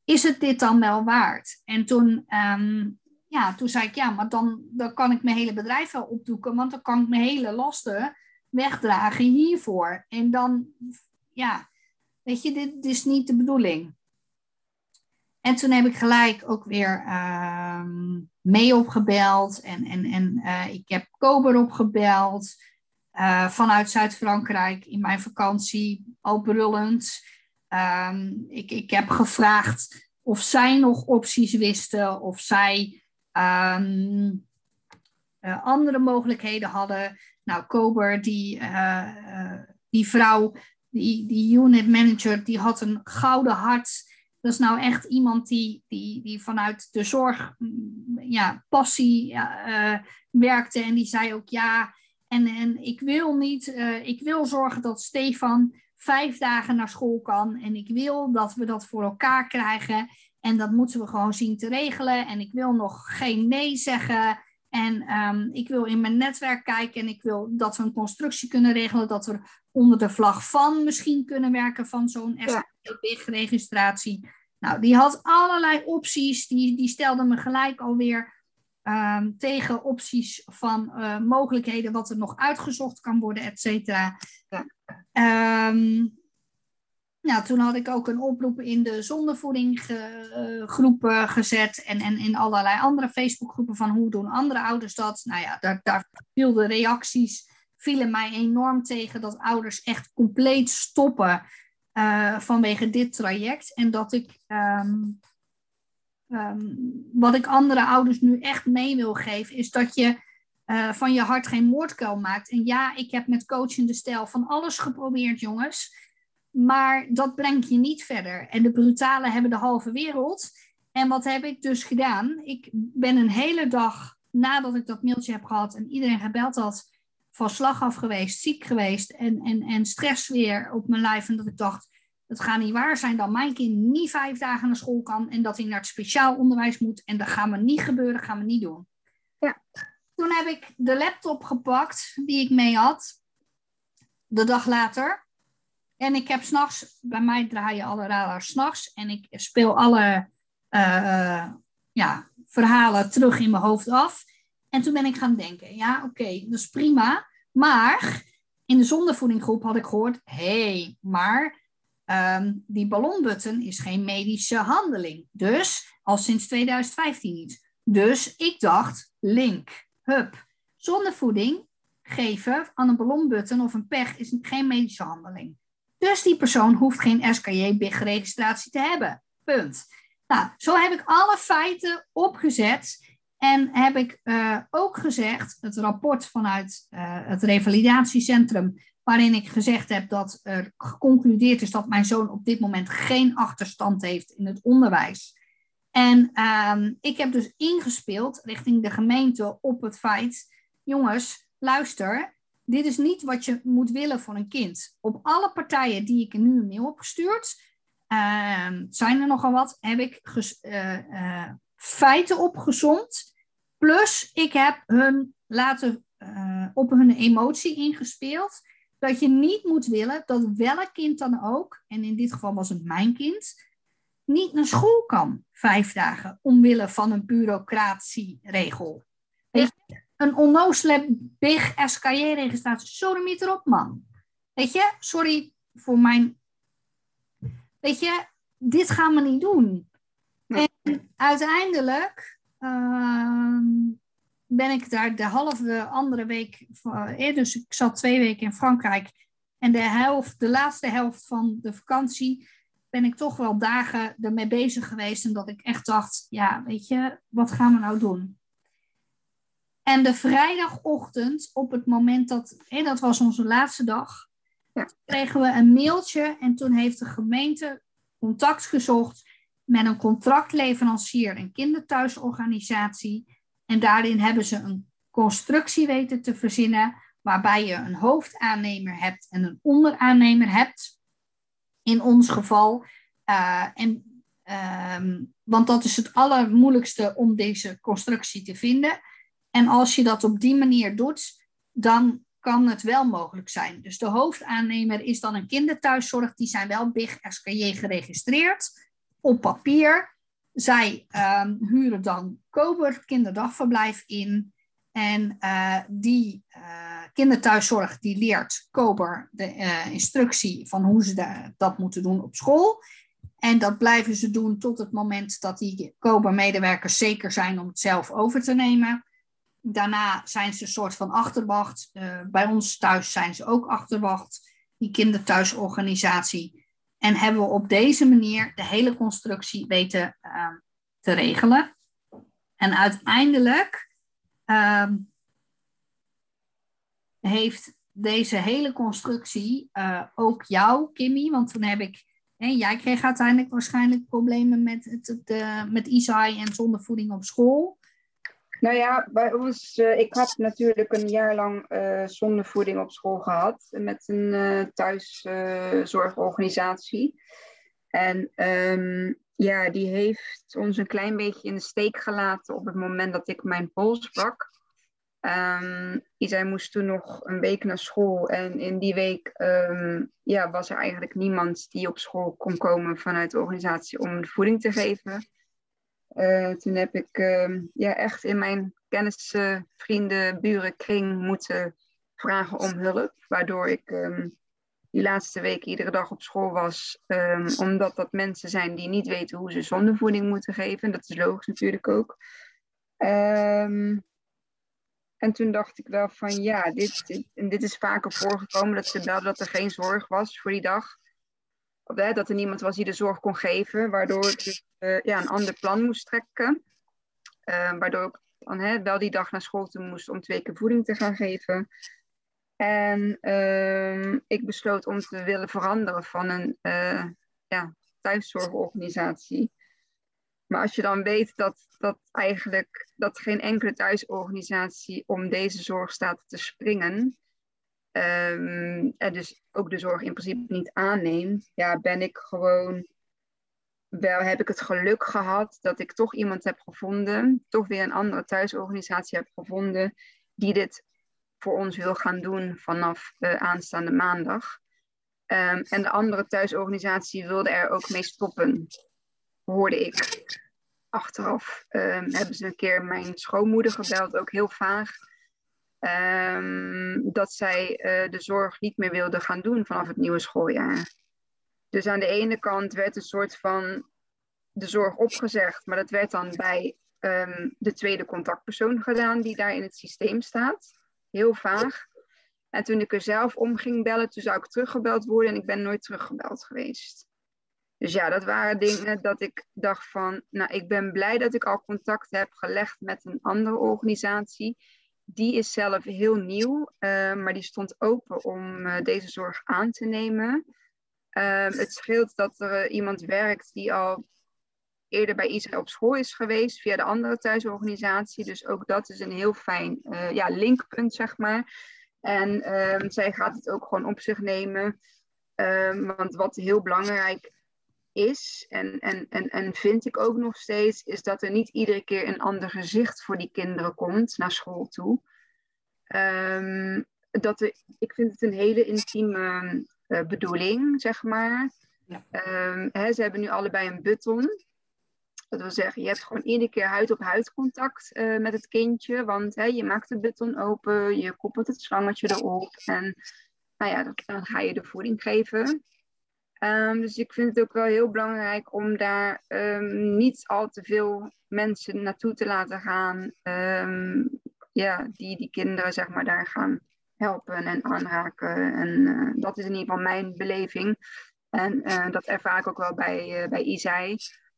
is het dit dan wel waard? En toen um, ja, toen zei ik, ja, maar dan, dan kan ik mijn hele bedrijf wel opdoeken, want dan kan ik mijn hele lasten wegdragen hiervoor. En dan, ja, weet je, dit, is niet de bedoeling. En toen heb ik gelijk ook weer uh, mee opgebeld en, en, en uh, ik heb Kober opgebeld uh, vanuit Zuid-Frankrijk in mijn vakantie, al brullend. Um, ik, ik heb gevraagd of zij nog opties wisten, of zij Um, eh, andere mogelijkheden hadden. Nou, Kober, die, eh, die vrouw, die, die unit manager, die had een gouden hart. Dat is nou echt iemand die, die, die vanuit de zorg, mm, ja, passie werkte. En die zei ook ja. En, en ik wil niet, ik wil zorgen dat Stefan vijf dagen naar school kan. En ik wil dat we dat voor elkaar krijgen. En dat moeten we gewoon zien te regelen. En ik wil nog geen nee zeggen. En ehm, ik wil in mijn netwerk kijken en ik wil dat we een constructie kunnen regelen, dat we onder de vlag van misschien kunnen werken van zo'n SPB-registratie. Nou, die had allerlei opties. Die, die stelde me gelijk alweer um, tegen opties van uh, mogelijkheden wat er nog uitgezocht kan worden, et cetera. Ja. Ehm, nou, toen had ik ook een oproep in de zondevoedinggroepen uh, gezet en, en in allerlei andere Facebookgroepen van hoe doen andere ouders dat. Nou ja, daar, daar viel de reacties vielen mij enorm tegen dat ouders echt compleet stoppen uh, vanwege dit traject. En dat ik, um, um, wat ik andere ouders nu echt mee wil geven, is dat je uh, van je hart geen moordkuil maakt. En ja, ik heb met coachende stijl van alles geprobeerd, jongens. Maar dat brengt je niet verder. En de brutalen hebben de halve wereld. En wat heb ik dus gedaan? Ik ben een hele dag nadat ik dat mailtje heb gehad en iedereen gebeld had, van slag af geweest, ziek geweest en, en, en stress weer op mijn lijf. En dat ik dacht, het gaat niet waar zijn dat mijn kind niet vijf dagen naar school kan en dat hij naar het speciaal onderwijs moet. En dat gaat me niet gebeuren, gaan we niet doen. Ja. Toen heb ik de laptop gepakt die ik mee had, de dag later. En ik heb s'nachts, bij mij draaien alle radars s'nachts. En ik speel alle uh, ja, verhalen terug in mijn hoofd af. En toen ben ik gaan denken, ja oké, dat is prima. Maar in de zondevoedinggroep had ik gehoord, hé, hey, maar um, die ballonbutton is geen medische handeling. Dus al sinds 2015 niet. Dus ik dacht, link, hup, zondevoeding geven aan een ballonbutton of een pech is geen medische handeling. Dus die persoon hoeft geen SKJ-BIG-registratie te hebben. Punt. Nou, zo heb ik alle feiten opgezet. En heb ik uh, ook gezegd, het rapport vanuit uh, het revalidatiecentrum, waarin ik gezegd heb dat er geconcludeerd is dat mijn zoon op dit moment geen achterstand heeft in het onderwijs. En uh, ik heb dus ingespeeld richting de gemeente op het feit, jongens, luister, dit is niet wat je moet willen voor een kind. Op alle partijen die ik nu mail heb gestuurd, uh, zijn er nogal wat, heb ik uh, uh, feiten opgezomd. Plus, ik heb hun laten uh, op hun emotie ingespeeld. Dat je niet moet willen dat welk kind dan ook, en in dit geval was het mijn kind, niet naar school kan vijf dagen omwille van een bureaucratieregel. Een onnozele big SKJ-registratie. Sorry, niet erop, man. Weet je, sorry voor mijn. Weet je, dit gaan we niet doen. En uiteindelijk uh, ben ik daar de halve andere week. Eh, dus ik zat twee weken in Frankrijk. En de, helft, de laatste helft van de vakantie ben ik toch wel dagen ermee bezig geweest. En dat ik echt dacht, ja, weet je, wat gaan we nou doen? En de vrijdagochtend, op het moment dat, hé, dat was onze laatste dag, ja. kregen we een mailtje en toen heeft de gemeente contact gezocht met een contractleverancier, een kinderthuisorganisatie. En daarin hebben ze een constructie weten te verzinnen, waarbij je een hoofdaannemer hebt en een onderaannemer hebt. In ons geval. Uh, en, uh, want dat is het allermoeilijkste om deze constructie te vinden. En als je dat op die manier doet, dan kan het wel mogelijk zijn. Dus de hoofdaannemer is dan een kinderthuiszorg. Die zijn wel BIG SKJ geregistreerd op papier. Zij um, huren dan Kober kinderdagverblijf in. En uh, die uh, kinderthuiszorg die leert Kober de uh, instructie van hoe ze dat moeten doen op school. En dat blijven ze doen tot het moment dat die Kober-medewerkers zeker zijn om het zelf over te nemen. Daarna zijn ze een soort van achterwacht. Uh, bij ons thuis zijn ze ook achterwacht, die kinderthuisorganisatie. En hebben we op deze manier de hele constructie weten uh, te regelen. En uiteindelijk uh, heeft deze hele constructie uh, ook jou, Kimmy? Want toen heb ik, hè, jij kreeg uiteindelijk waarschijnlijk problemen met, het, de, met Isai en zondevoeding op school. Nou ja, bij ons, uh, ik had natuurlijk een jaar lang uh, zondevoeding op school gehad met een uh, thuiszorgorganisatie. en um, ja, die heeft ons een klein beetje in de steek gelaten op het moment dat ik mijn pols brak. Um, zij moest toen nog een week naar school en in die week um, ja, was er eigenlijk niemand die op school kon komen vanuit de organisatie om de voeding te geven. Uh, toen heb ik uh, ja, echt in mijn kennissen, vrienden, buren, kring moeten vragen om hulp. Waardoor ik um, die laatste week iedere dag op school was. Um, omdat dat mensen zijn die niet weten hoe ze zondevoeding moeten geven. Dat is logisch natuurlijk ook. En toen dacht ik wel van ja, dit, dit, en dit is vaker voorgekomen dat ze belden dat er geen zorg was voor die dag. Dat er niemand was die de zorg kon geven, waardoor ik dus, uh, ja, een ander plan moest trekken. Uh, waardoor ik dan hè, wel die dag naar school moest om twee keer voeding te gaan geven. En uh, ik besloot om te willen veranderen van een uh, ja, thuiszorgorganisatie. Maar als je dan weet dat, dat eigenlijk dat geen enkele thuisorganisatie om deze zorg staat te springen. Um, en dus ook de zorg in principe niet aanneemt, ja, ben ik gewoon wel heb ik het geluk gehad dat ik toch iemand heb gevonden, toch weer een andere thuisorganisatie heb gevonden, die dit voor ons wil gaan doen vanaf uh, aanstaande maandag. Um, en de andere thuisorganisatie wilde er ook mee stoppen, hoorde ik. Achteraf um, hebben ze een keer mijn schoonmoeder gebeld, ook heel vaag. Um, dat zij uh, de zorg niet meer wilde gaan doen vanaf het nieuwe schooljaar. Dus aan de ene kant werd een soort van de zorg opgezegd, maar dat werd dan bij um, de tweede contactpersoon gedaan die daar in het systeem staat. Heel vaag. En toen ik er zelf om ging bellen, toen zou ik teruggebeld worden en ik ben nooit teruggebeld geweest. Dus ja, dat waren dingen dat ik dacht van, nou, ik ben blij dat ik al contact heb gelegd met een andere organisatie. Die is zelf heel nieuw, uh, maar die stond open om uh, deze zorg aan te nemen. Uh, het scheelt dat er iemand werkt die al eerder bij Israël op school is geweest via de andere thuisorganisatie. Dus ook dat is een heel fijn ja, linkpunt, zeg maar. En ehm, zij gaat het ook gewoon op zich nemen. Ehm, want wat heel belangrijk is, en, en, en, en vind ik ook nog steeds, is dat er niet iedere keer een ander gezicht voor die kinderen komt naar school toe. Um, dat er, ik vind het een hele intieme uh, bedoeling, zeg maar. Ja. Um, hè, ze hebben nu allebei een button. Dat wil zeggen, je hebt gewoon iedere keer huid-op-huid contact uh, met het kindje. Want hè, je maakt de button open, je koppelt het slangetje erop. En nou ja, dan ga je de voeding geven. Um, dus ik vind het ook wel heel belangrijk om daar um, niet al te veel mensen naartoe te laten gaan. Um, ja, die die kinderen zeg maar daar gaan helpen en aanraken. En uh, dat is in ieder geval mijn beleving. En uh, dat ervaar ik ook wel bij, uh, bij Isai.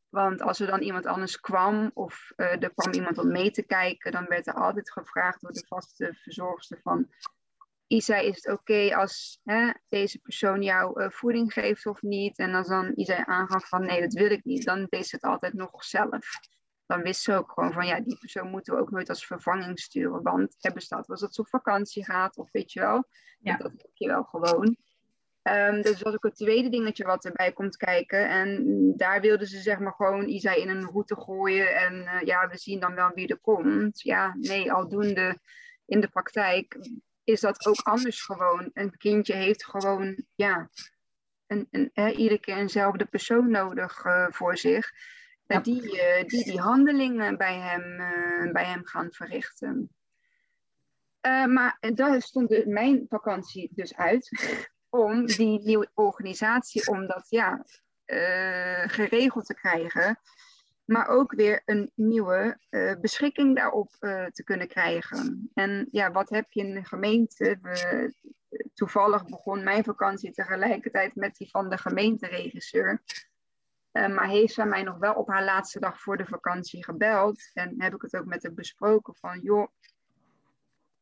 Want als er dan iemand anders kwam of er kwam iemand om mee te kijken, dan werd er altijd gevraagd door de vaste verzorgster van Isa, is het oké okay als hè, deze persoon jou uh, voeding geeft of niet? En als dan Isa aangaf van nee, dat wil ik niet, dan deed ze het altijd nog zelf. Dan wist ze ook gewoon van ja, die persoon moeten we ook nooit als vervanging sturen. Want er bestaat wel dat ze op vakantie gaat of weet je wel. Ja. Dat heb je wel gewoon. Um, dus dat is ook het tweede dingetje wat erbij komt kijken. En daar wilden ze zeg maar gewoon Isa in een route gooien. En uh, ja, we zien dan wel wie er komt. Ja, nee, aldoende in de praktijk is dat ook anders gewoon. Een kindje heeft gewoon, ja, een, een, hè, iedere keer eenzelfde persoon nodig uh, voor zich. Ja. Die, uh, die die handelingen bij hem, uh, bij hem gaan verrichten. maar daar stond de, mijn vakantie dus uit. om die nieuwe organisatie, om dat ja, geregeld te krijgen maar ook weer een nieuwe uh, beschikking daarop uh, te kunnen krijgen. En ja, wat heb je in de gemeente? We, toevallig begon mijn vakantie tegelijkertijd met die van de gemeenteregisseur. Maar heeft zij mij nog wel op haar laatste dag voor de vakantie gebeld. En heb ik het ook met haar besproken van, joh,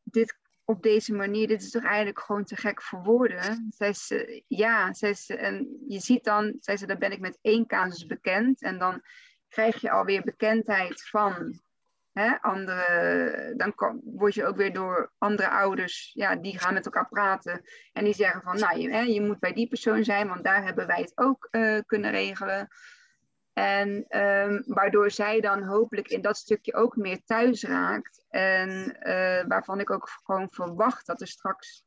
dit op deze manier, dit is toch eigenlijk gewoon te gek voor woorden. Zei ze, ja, zei ze, en je ziet dan, zei ze, dan ben ik met één casus bekend. En dan krijg je alweer bekendheid van hè, andere, dan kom, word je ook weer door andere ouders, ja, die gaan met elkaar praten. En die zeggen van, nou, je, hè, je moet bij die persoon zijn, want daar hebben wij het ook uh, kunnen regelen. En um, waardoor zij dan hopelijk in dat stukje ook meer thuis raakt. En uh, waarvan ik ook gewoon verwacht dat er straks.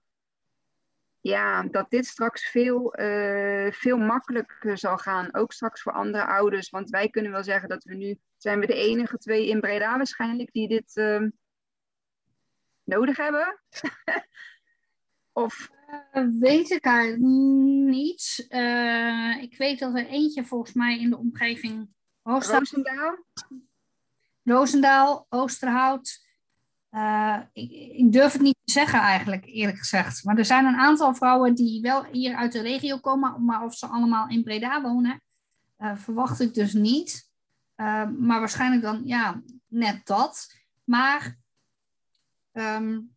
Ja, dat dit straks veel, uh, veel makkelijker zal gaan. Ook straks voor andere ouders. Want wij kunnen wel zeggen dat we nu. Zijn we de enige twee in Breda waarschijnlijk die dit uh, nodig hebben? of uh, weet ik haar niet. Uh, ik weet dat er eentje volgens mij in de omgeving Roosendaal. Roosendaal, Oosterhout. Uh, ik, durf het niet te zeggen eigenlijk, eerlijk gezegd. Maar er zijn een aantal vrouwen die wel hier uit de regio komen, maar of ze allemaal in Breda wonen, verwacht ik dus niet. maar waarschijnlijk dan, ja, net dat. Maar um,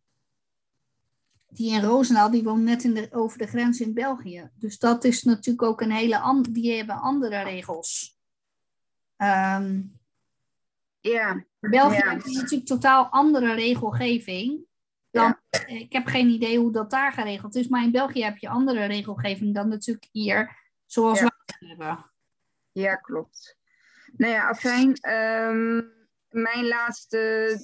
die in Roosendaal, die woont net in de, over de grens in België. Dus dat is natuurlijk ook een hele andere, die hebben andere regels. Um, ja. België ja. heeft natuurlijk totaal andere regelgeving. Dan, ja. Ik heb geen idee hoe dat daar geregeld is, maar in België heb je andere regelgeving dan natuurlijk hier, zoals ja. wij hebben. Ja, klopt. Nou ja, afijn. Um mijn laatste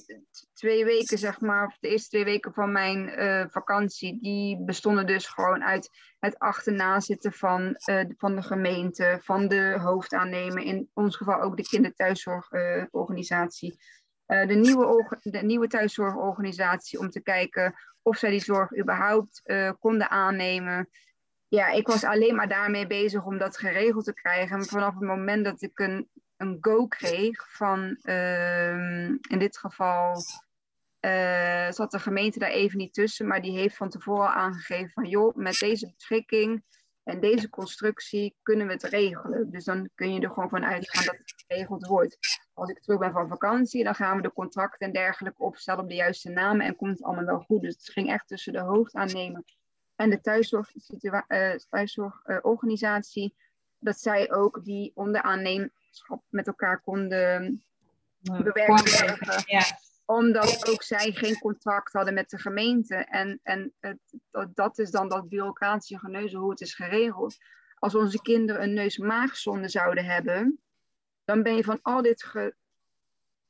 twee weken, zeg maar, of de eerste twee weken van mijn uh, vakantie, die bestonden dus gewoon uit het achterna zitten van, uh, van de gemeente, van de hoofdaannemer, in ons geval ook de kinderthuiszorgorganisatie. Uh, de, nieuwe de nieuwe thuiszorgorganisatie om te kijken of zij die zorg überhaupt konden aannemen. Ja, ik was alleen maar daarmee bezig om dat geregeld te krijgen. Vanaf het moment dat ik een een go kreeg van, uh, in dit geval uh, zat de gemeente daar even niet tussen, maar die heeft van tevoren aangegeven van joh, met deze beschikking en deze constructie kunnen we het regelen. Dus dan kun je er gewoon van uitgaan dat het geregeld wordt. Als ik terug ben van vakantie, dan gaan we de contracten en dergelijke opstellen op de juiste namen en komt het allemaal wel goed. Dus het ging echt tussen de hoofdaannemer en de thuiszorgorganisatie. Uh, dat zij ook die onderaannemer met elkaar konden bewerkstelligen. Ja. Omdat ook zij geen contract hadden met de gemeente. En, en het, dat is dan dat bureaucratische geneuzel hoe het is geregeld. Als onze kinderen een neus-maagzonde zouden hebben, dan ben je van al dit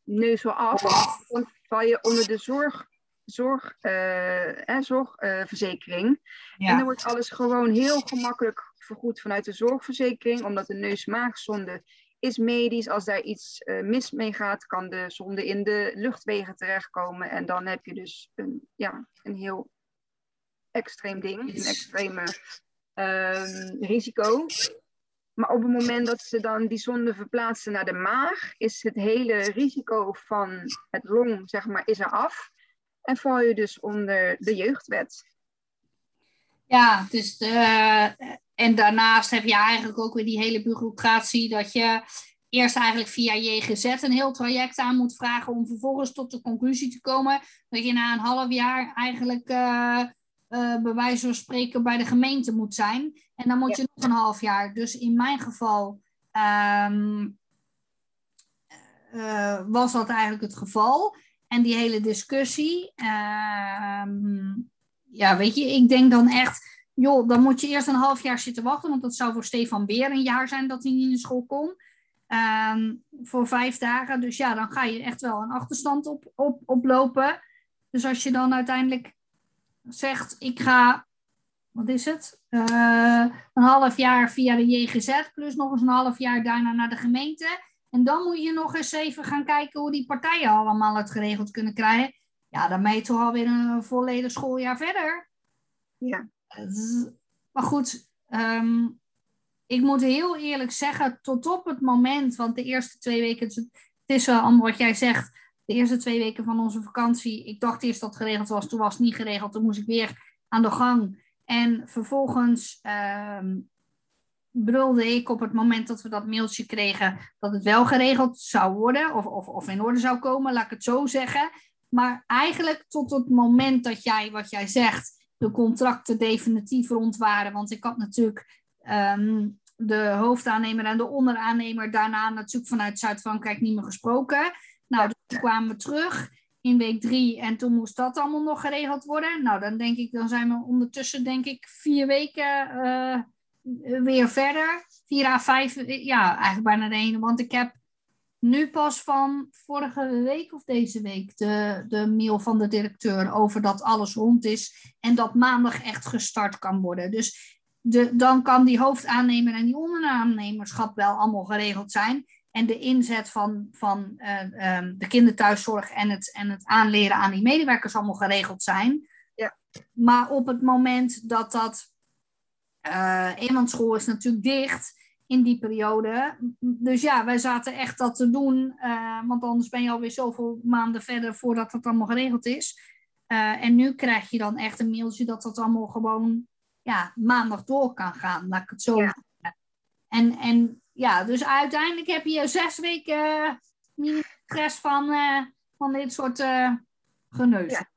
geneuzel af. Dan val je onder de zorg, zorg, uh, eh, zorgverzekering. Uh, ja. En dan wordt alles gewoon heel gemakkelijk vergoed vanuit de zorgverzekering, omdat de neus-maagzonde is medisch. Als daar iets uh, mis mee gaat, kan de zonde in de luchtwegen terechtkomen. En dan heb je dus een, ja, een heel extreem ding, een extreme um, risico. Maar op het moment dat ze dan die zonde verplaatsen naar de maag, is het hele risico van het long, zeg maar, is er af. En val je dus onder de jeugdwet. Ja, dus de, en daarnaast heb je eigenlijk ook weer die hele bureaucratie dat je eerst eigenlijk via JGZ een heel traject aan moet vragen om vervolgens tot de conclusie te komen dat je na een half jaar eigenlijk uh, uh, bij wijze van spreken bij de gemeente moet zijn. En dan moet ja. je nog een half jaar. Dus in mijn geval um, uh, was dat eigenlijk het geval. En die hele discussie, um, ja, weet je, ik denk dan echt joh, dan moet je eerst een half jaar zitten wachten, want dat zou voor Stefan Beer een jaar zijn dat hij niet in school kon. Um, voor vijf dagen. Dus ja, dan ga je echt wel een achterstand op, op, oplopen. Dus als je dan uiteindelijk zegt, ik ga, wat is het? Uh, een half jaar via de JGZ, plus nog eens een half jaar daarna naar de gemeente. En dan moet je nog eens even gaan kijken hoe die partijen allemaal het geregeld kunnen krijgen. Ja, dan ben je toch alweer een volledig schooljaar verder. Ja. Maar goed, um, ik moet heel eerlijk zeggen, tot op het moment, want de eerste twee weken, het is wel allemaal wat jij zegt, de eerste twee weken van onze vakantie, ik dacht eerst dat het geregeld was, toen was het niet geregeld, toen moest ik weer aan de gang. En vervolgens um, brulde ik op het moment dat we dat mailtje kregen, dat het wel geregeld zou worden, of, of, of in orde zou komen, laat ik het zo zeggen. Maar eigenlijk tot het moment dat jij, wat jij zegt, de contracten definitief rond waren. Want ik had natuurlijk ehm, de hoofdaannemer en de onderaannemer daarna natuurlijk vanuit Zuid-Frankrijk niet meer gesproken. Nou, toen kwamen we terug in week drie en toen moest dat allemaal nog geregeld worden. Nou, dan denk ik, dan zijn we ondertussen denk ik vier weken eh, weer verder. Vier à vijf, ja, eigenlijk bijna de ene. Want ik heb nu pas van vorige week of deze week de, de mail van de directeur over dat alles rond is en dat maandag echt gestart kan worden. Dus de, dan kan die hoofdaannemer en die onderaannemerschap wel allemaal geregeld zijn. En de inzet van, van uh, um, de kinderthuiszorg en het, en het aanleren aan die medewerkers allemaal geregeld zijn. Ja. Maar op het moment dat dat. Uh, eenmansschool is natuurlijk dicht in die periode. Dus ja, wij zaten echt dat te doen. Uh, want anders ben je alweer zoveel maanden verder voordat dat allemaal geregeld is. Uh, en nu krijg je dan echt een mailtje dat dat allemaal gewoon ja, maandag door kan gaan. Laat ik het zo Ja. En, en ja, dus uiteindelijk heb je zes weken uh, stress van, uh, van dit soort uh, geneus. Ja.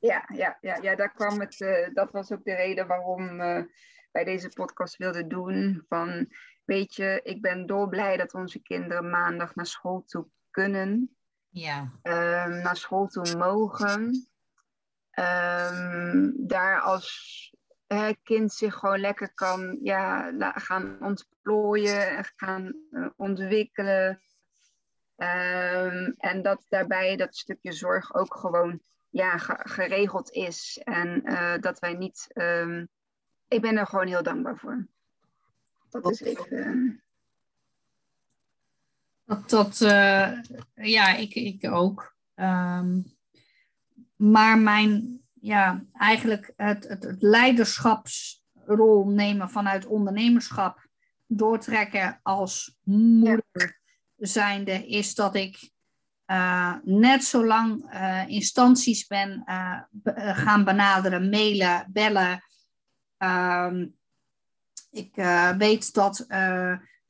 Ja, ja, ja, ja, daar kwam het. Dat was ook de reden waarom wij deze podcast wilden doen. Van, weet je, ik ben dolblij dat onze kinderen maandag naar school toe kunnen. Ja. Um, naar school toe mogen. Um, daar als uh, kind zich gewoon lekker kan ja, gaan ontplooien en gaan uh, ontwikkelen. Um, en dat daarbij dat stukje zorg ook gewoon ja, ge geregeld is. En uh, dat wij niet. Um, ik ben er gewoon heel dankbaar voor. Dat is even. Dat, dat ja, ik, ik ook. Um, maar mijn, ja, eigenlijk het, het, het leiderschapsrol nemen vanuit ondernemerschap doortrekken als moeder zijnde, is dat ik uh, net zo lang uh, instanties ben uh, gaan benaderen, mailen, bellen. Um, ik weet dat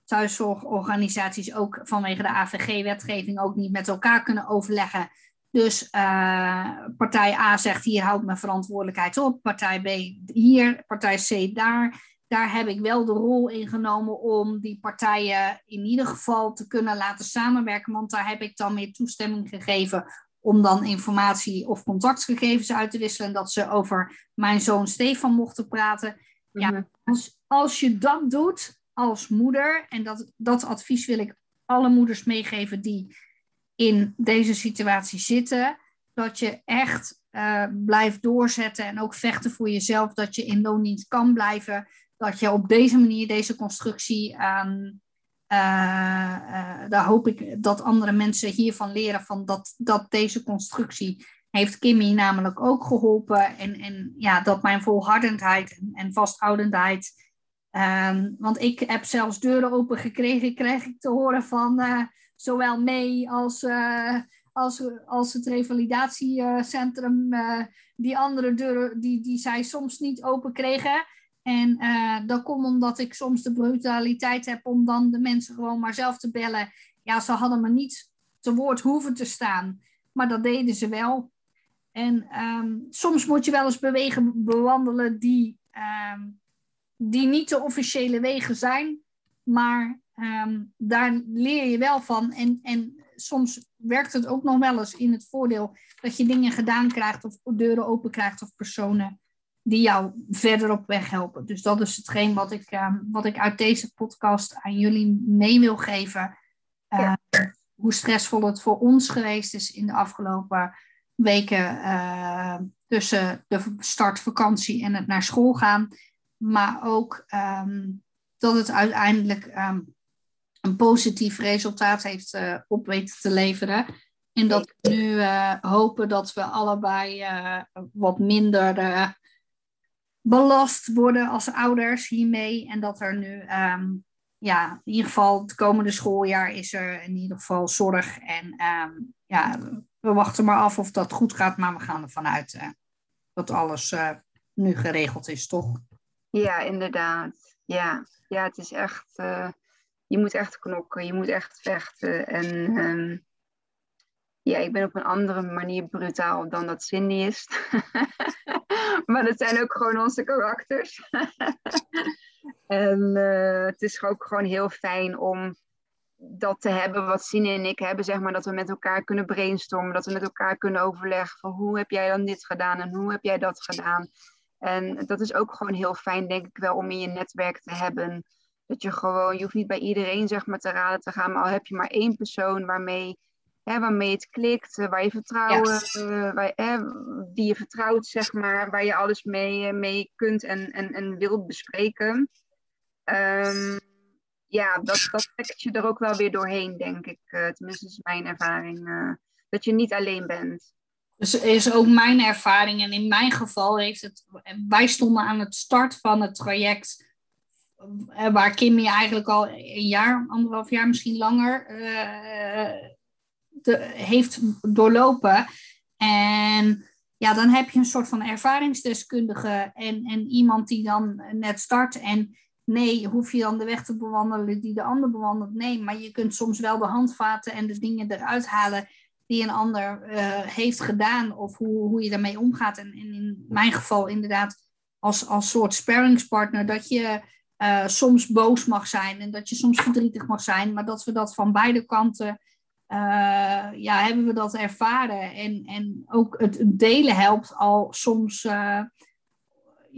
thuiszorgorganisaties ook vanwege de AVG-wetgeving ook niet met elkaar kunnen overleggen. Dus uh, partij A zegt hier hou ik mijn verantwoordelijkheid op, partij B hier, partij C daar. Daar heb ik wel de rol in genomen om die partijen in ieder geval te kunnen laten samenwerken, want daar heb ik dan meer toestemming gegeven om dan informatie of contactgegevens uit te wisselen en dat ze over mijn zoon Stefan mochten praten. Ja, als, als je dat doet als moeder, en dat, dat advies wil ik alle moeders meegeven die in deze situatie zitten, dat je echt uh, blijft doorzetten en ook vechten voor jezelf, dat je in loondienst kan blijven, dat je op deze manier deze constructie, um, daar hoop ik dat andere mensen hiervan leren, van dat, dat deze constructie heeft Kimmy namelijk ook geholpen en, en ja, dat mijn volhardendheid en, en vasthoudendheid, um, want ik heb zelfs deuren open gekregen, kreeg ik te horen van zowel mee als, uh, als, als het revalidatiecentrum. Uh, die andere deuren die, die zij soms niet open kregen. En dat komt omdat ik soms de brutaliteit heb om dan de mensen gewoon maar zelf te bellen. Ja, ze hadden me niet te woord hoeven te staan. Maar dat deden ze wel. En um, soms moet je wel eens bewegen bewandelen die, um, die niet de officiële wegen zijn. Maar Um, daar leer je wel van. En, en soms werkt het ook nog wel eens in het voordeel dat je dingen gedaan krijgt of deuren open krijgt of personen die jou verder op weg helpen. Dus dat is hetgeen wat ik, wat ik uit deze podcast aan jullie mee wil geven. Uh, ja. Hoe stressvol het voor ons geweest is in de afgelopen weken uh, tussen de startvakantie en het naar school gaan. Maar ook um, dat het uiteindelijk een positief resultaat heeft uh, op weten te leveren. En dat we nu uh, hopen dat we allebei wat minder belast worden als ouders hiermee. En dat er nu, um, ja, in ieder geval het komende schooljaar is er in ieder geval zorg. En ja, we wachten maar af of dat goed gaat, maar we gaan ervan uit dat alles nu geregeld is, toch? Ja, inderdaad. Ja, ja het is echt je moet echt knokken, je moet echt vechten. En um, Ja, ik ben op een andere manier brutaal dan dat Cindy is. maar dat zijn ook gewoon onze karakters. en het is ook gewoon heel fijn om dat te hebben wat Cindy en ik hebben, zeg maar, dat we met elkaar kunnen brainstormen, dat we met elkaar kunnen overleggen van hoe heb jij dan dit gedaan en hoe heb jij dat gedaan. En dat is ook gewoon heel fijn, denk ik wel, om in je netwerk te hebben. Dat je gewoon, je hoeft niet bij iedereen zeg maar te raden te gaan, maar al heb je maar één persoon waarmee, hè, waarmee het klikt, eh, waar je vertrouwen, uh, waar, hè, die je vertrouwt, zeg maar, waar je alles mee, eh, mee kunt en, en, en wilt bespreken. Um, ja, dat, dat trekt je er ook wel weer doorheen, denk ik. Uh, tenminste, is mijn ervaring. Uh, dat je niet alleen bent. Dus is ook mijn ervaring. En in mijn geval heeft het. Wij stonden aan het start van het traject. Waar Kimmy eigenlijk al een jaar, anderhalf jaar, misschien langer. De, heeft doorlopen. En ja, dan heb je een soort van ervaringsdeskundige. En, en iemand die dan net start. En Nee, hoef je dan de weg te bewandelen die de ander bewandelt? Nee, maar je kunt soms wel de handvaten en de dingen eruit halen die een ander uh, heeft gedaan of hoe, hoe je daarmee omgaat. En, en, in mijn geval inderdaad als, als soort sparringspartner dat je uh, soms boos mag zijn en dat je soms verdrietig mag zijn, maar dat we dat van beide kanten, uh, ja, hebben we dat ervaren. En, en ook het delen helpt al soms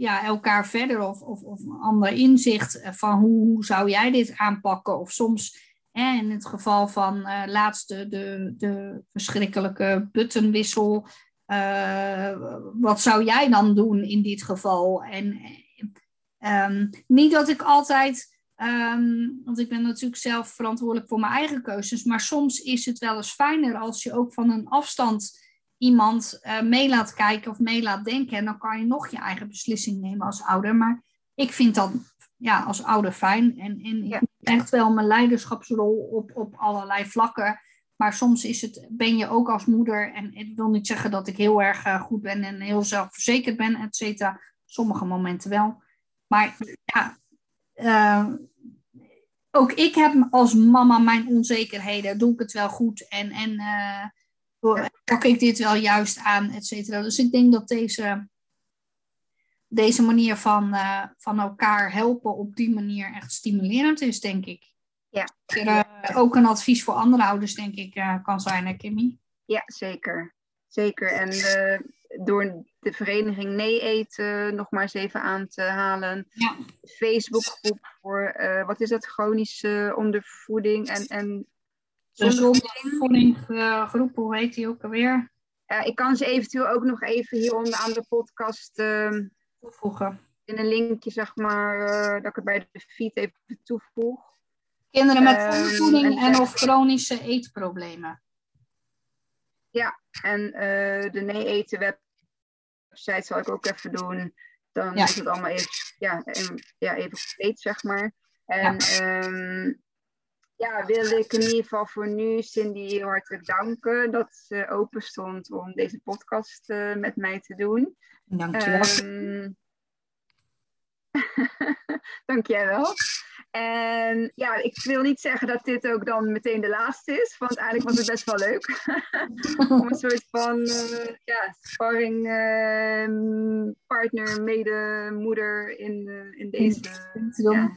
ja, elkaar verder of, of, of een ander inzicht van hoe, hoe zou jij dit aanpakken. Of soms hè, in het geval van uh, laatste de, de verschrikkelijke buttonwissel. Uh, wat zou jij dan doen in dit geval? En um, niet dat ik altijd, um, want ik ben natuurlijk zelf verantwoordelijk voor mijn eigen keuzes, maar soms is het wel eens fijner als je ook van een afstand iemand uh, mee laat kijken of mee laat denken. En dan kan je nog je eigen beslissing nemen als ouder. Maar ik vind dat ja, als ouder fijn. En, en ik echt wel mijn leiderschapsrol op, op allerlei vlakken. Maar soms is het, ben je ook als moeder. En ik wil niet zeggen dat ik heel erg uh, goed ben en heel zelfverzekerd ben, et cetera. Sommige momenten wel. Maar ja, uh, ook ik heb als mama mijn onzekerheden. Doe ik het wel goed? En, en uh, pak ik dit wel juist aan, et cetera. Dus ik denk dat deze, deze manier van, uh, van elkaar helpen op die manier echt stimulerend is, denk ik. Ja. Er, uh, ook een advies voor andere ouders, denk ik, uh, kan zijn, hè, Kimmy? Ja, zeker. Zeker. En door de vereniging Nee Eten nog maar eens even aan te halen. Ja. Facebookgroep voor, wat is dat, chronische ondervoeding en, en de zonvoedinggroep, hoe heet die ook alweer? Uh, ik kan ze eventueel ook nog even hieronder aan de podcast uh, toevoegen. In een linkje, zeg maar, uh, dat ik het bij de feed even toevoeg. Kinderen met ondervoeding en, en of chronische eetproblemen. Ja, en eh, de nee-eten website zal ik ook even doen. Dan ja. is het allemaal even, ja, ja, even compleet, zeg maar. En ja. Um, ja, wil ik in ieder geval voor nu Cindy heel hartelijk danken dat ze open stond om deze podcast uh, met mij te doen. Dankjewel. Um, Dank jij wel. En ja, ik wil niet zeggen dat dit ook dan meteen de laatste is, want eigenlijk was het best wel leuk. Om een soort van uh, ja, sparring uh, partner, mede, moeder in, uh, in deze... Ja,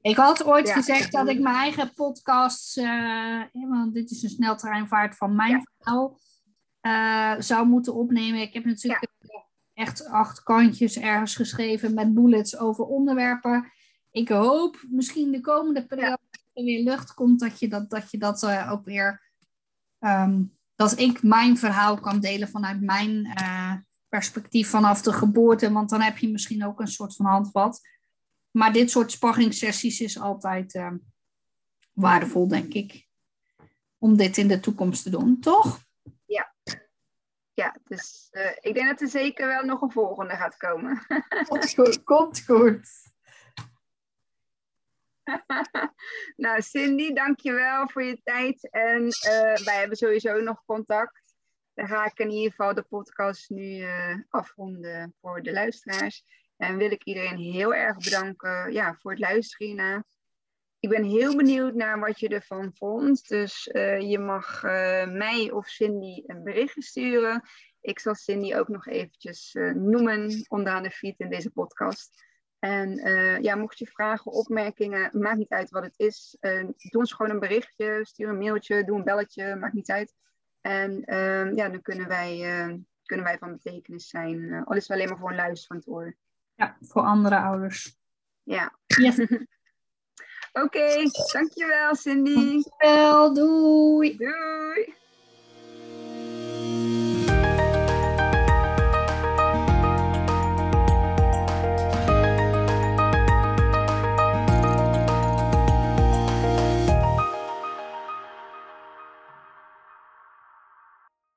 ik had ooit ja, gezegd dat ik mijn eigen podcast, uh, want dit is een sneltreinvaart van mijn ja. verhaal, uh, zou moeten opnemen. Ik heb natuurlijk ja. echt acht kantjes ergens geschreven met bullets over onderwerpen. Ik hoop misschien de komende periode dat er weer lucht komt, dat je dat, dat, je dat uh, ook weer, um, dat ik mijn verhaal kan delen vanuit mijn perspectief vanaf de geboorte. Want dan heb je misschien ook een soort van handvat. Maar dit soort sparringssessies is altijd uh, waardevol, denk ik. Om dit in de toekomst te doen, toch? Ja. Ja, dus uh, ik denk dat er zeker wel nog een volgende gaat komen. Komt goed. Komt goed. nou, Cindy, dankjewel voor je tijd. En uh, wij hebben sowieso nog contact. Dan ga ik in ieder geval de podcast nu afronden voor de luisteraars. En wil ik iedereen heel erg bedanken ja, voor het luisteren hierna. ik ben heel benieuwd naar wat je ervan vond. Dus eh, je mag eh, mij of Cindy een berichtje sturen. Ik zal Cindy ook nog eventjes uh, noemen onderaan de feed in deze podcast. En ja, mocht je vragen, opmerkingen, maakt niet uit wat het is. doe ons gewoon een berichtje, stuur een mailtje, doe een belletje, maakt niet uit. En ja, dan kunnen wij, kunnen wij van betekenis zijn. al is het alleen maar voor een luisterend oor. Ja, voor andere ouders. Ja. Yes. Oké, okay, dankjewel Cindy. Dankjewel, doei. Doei.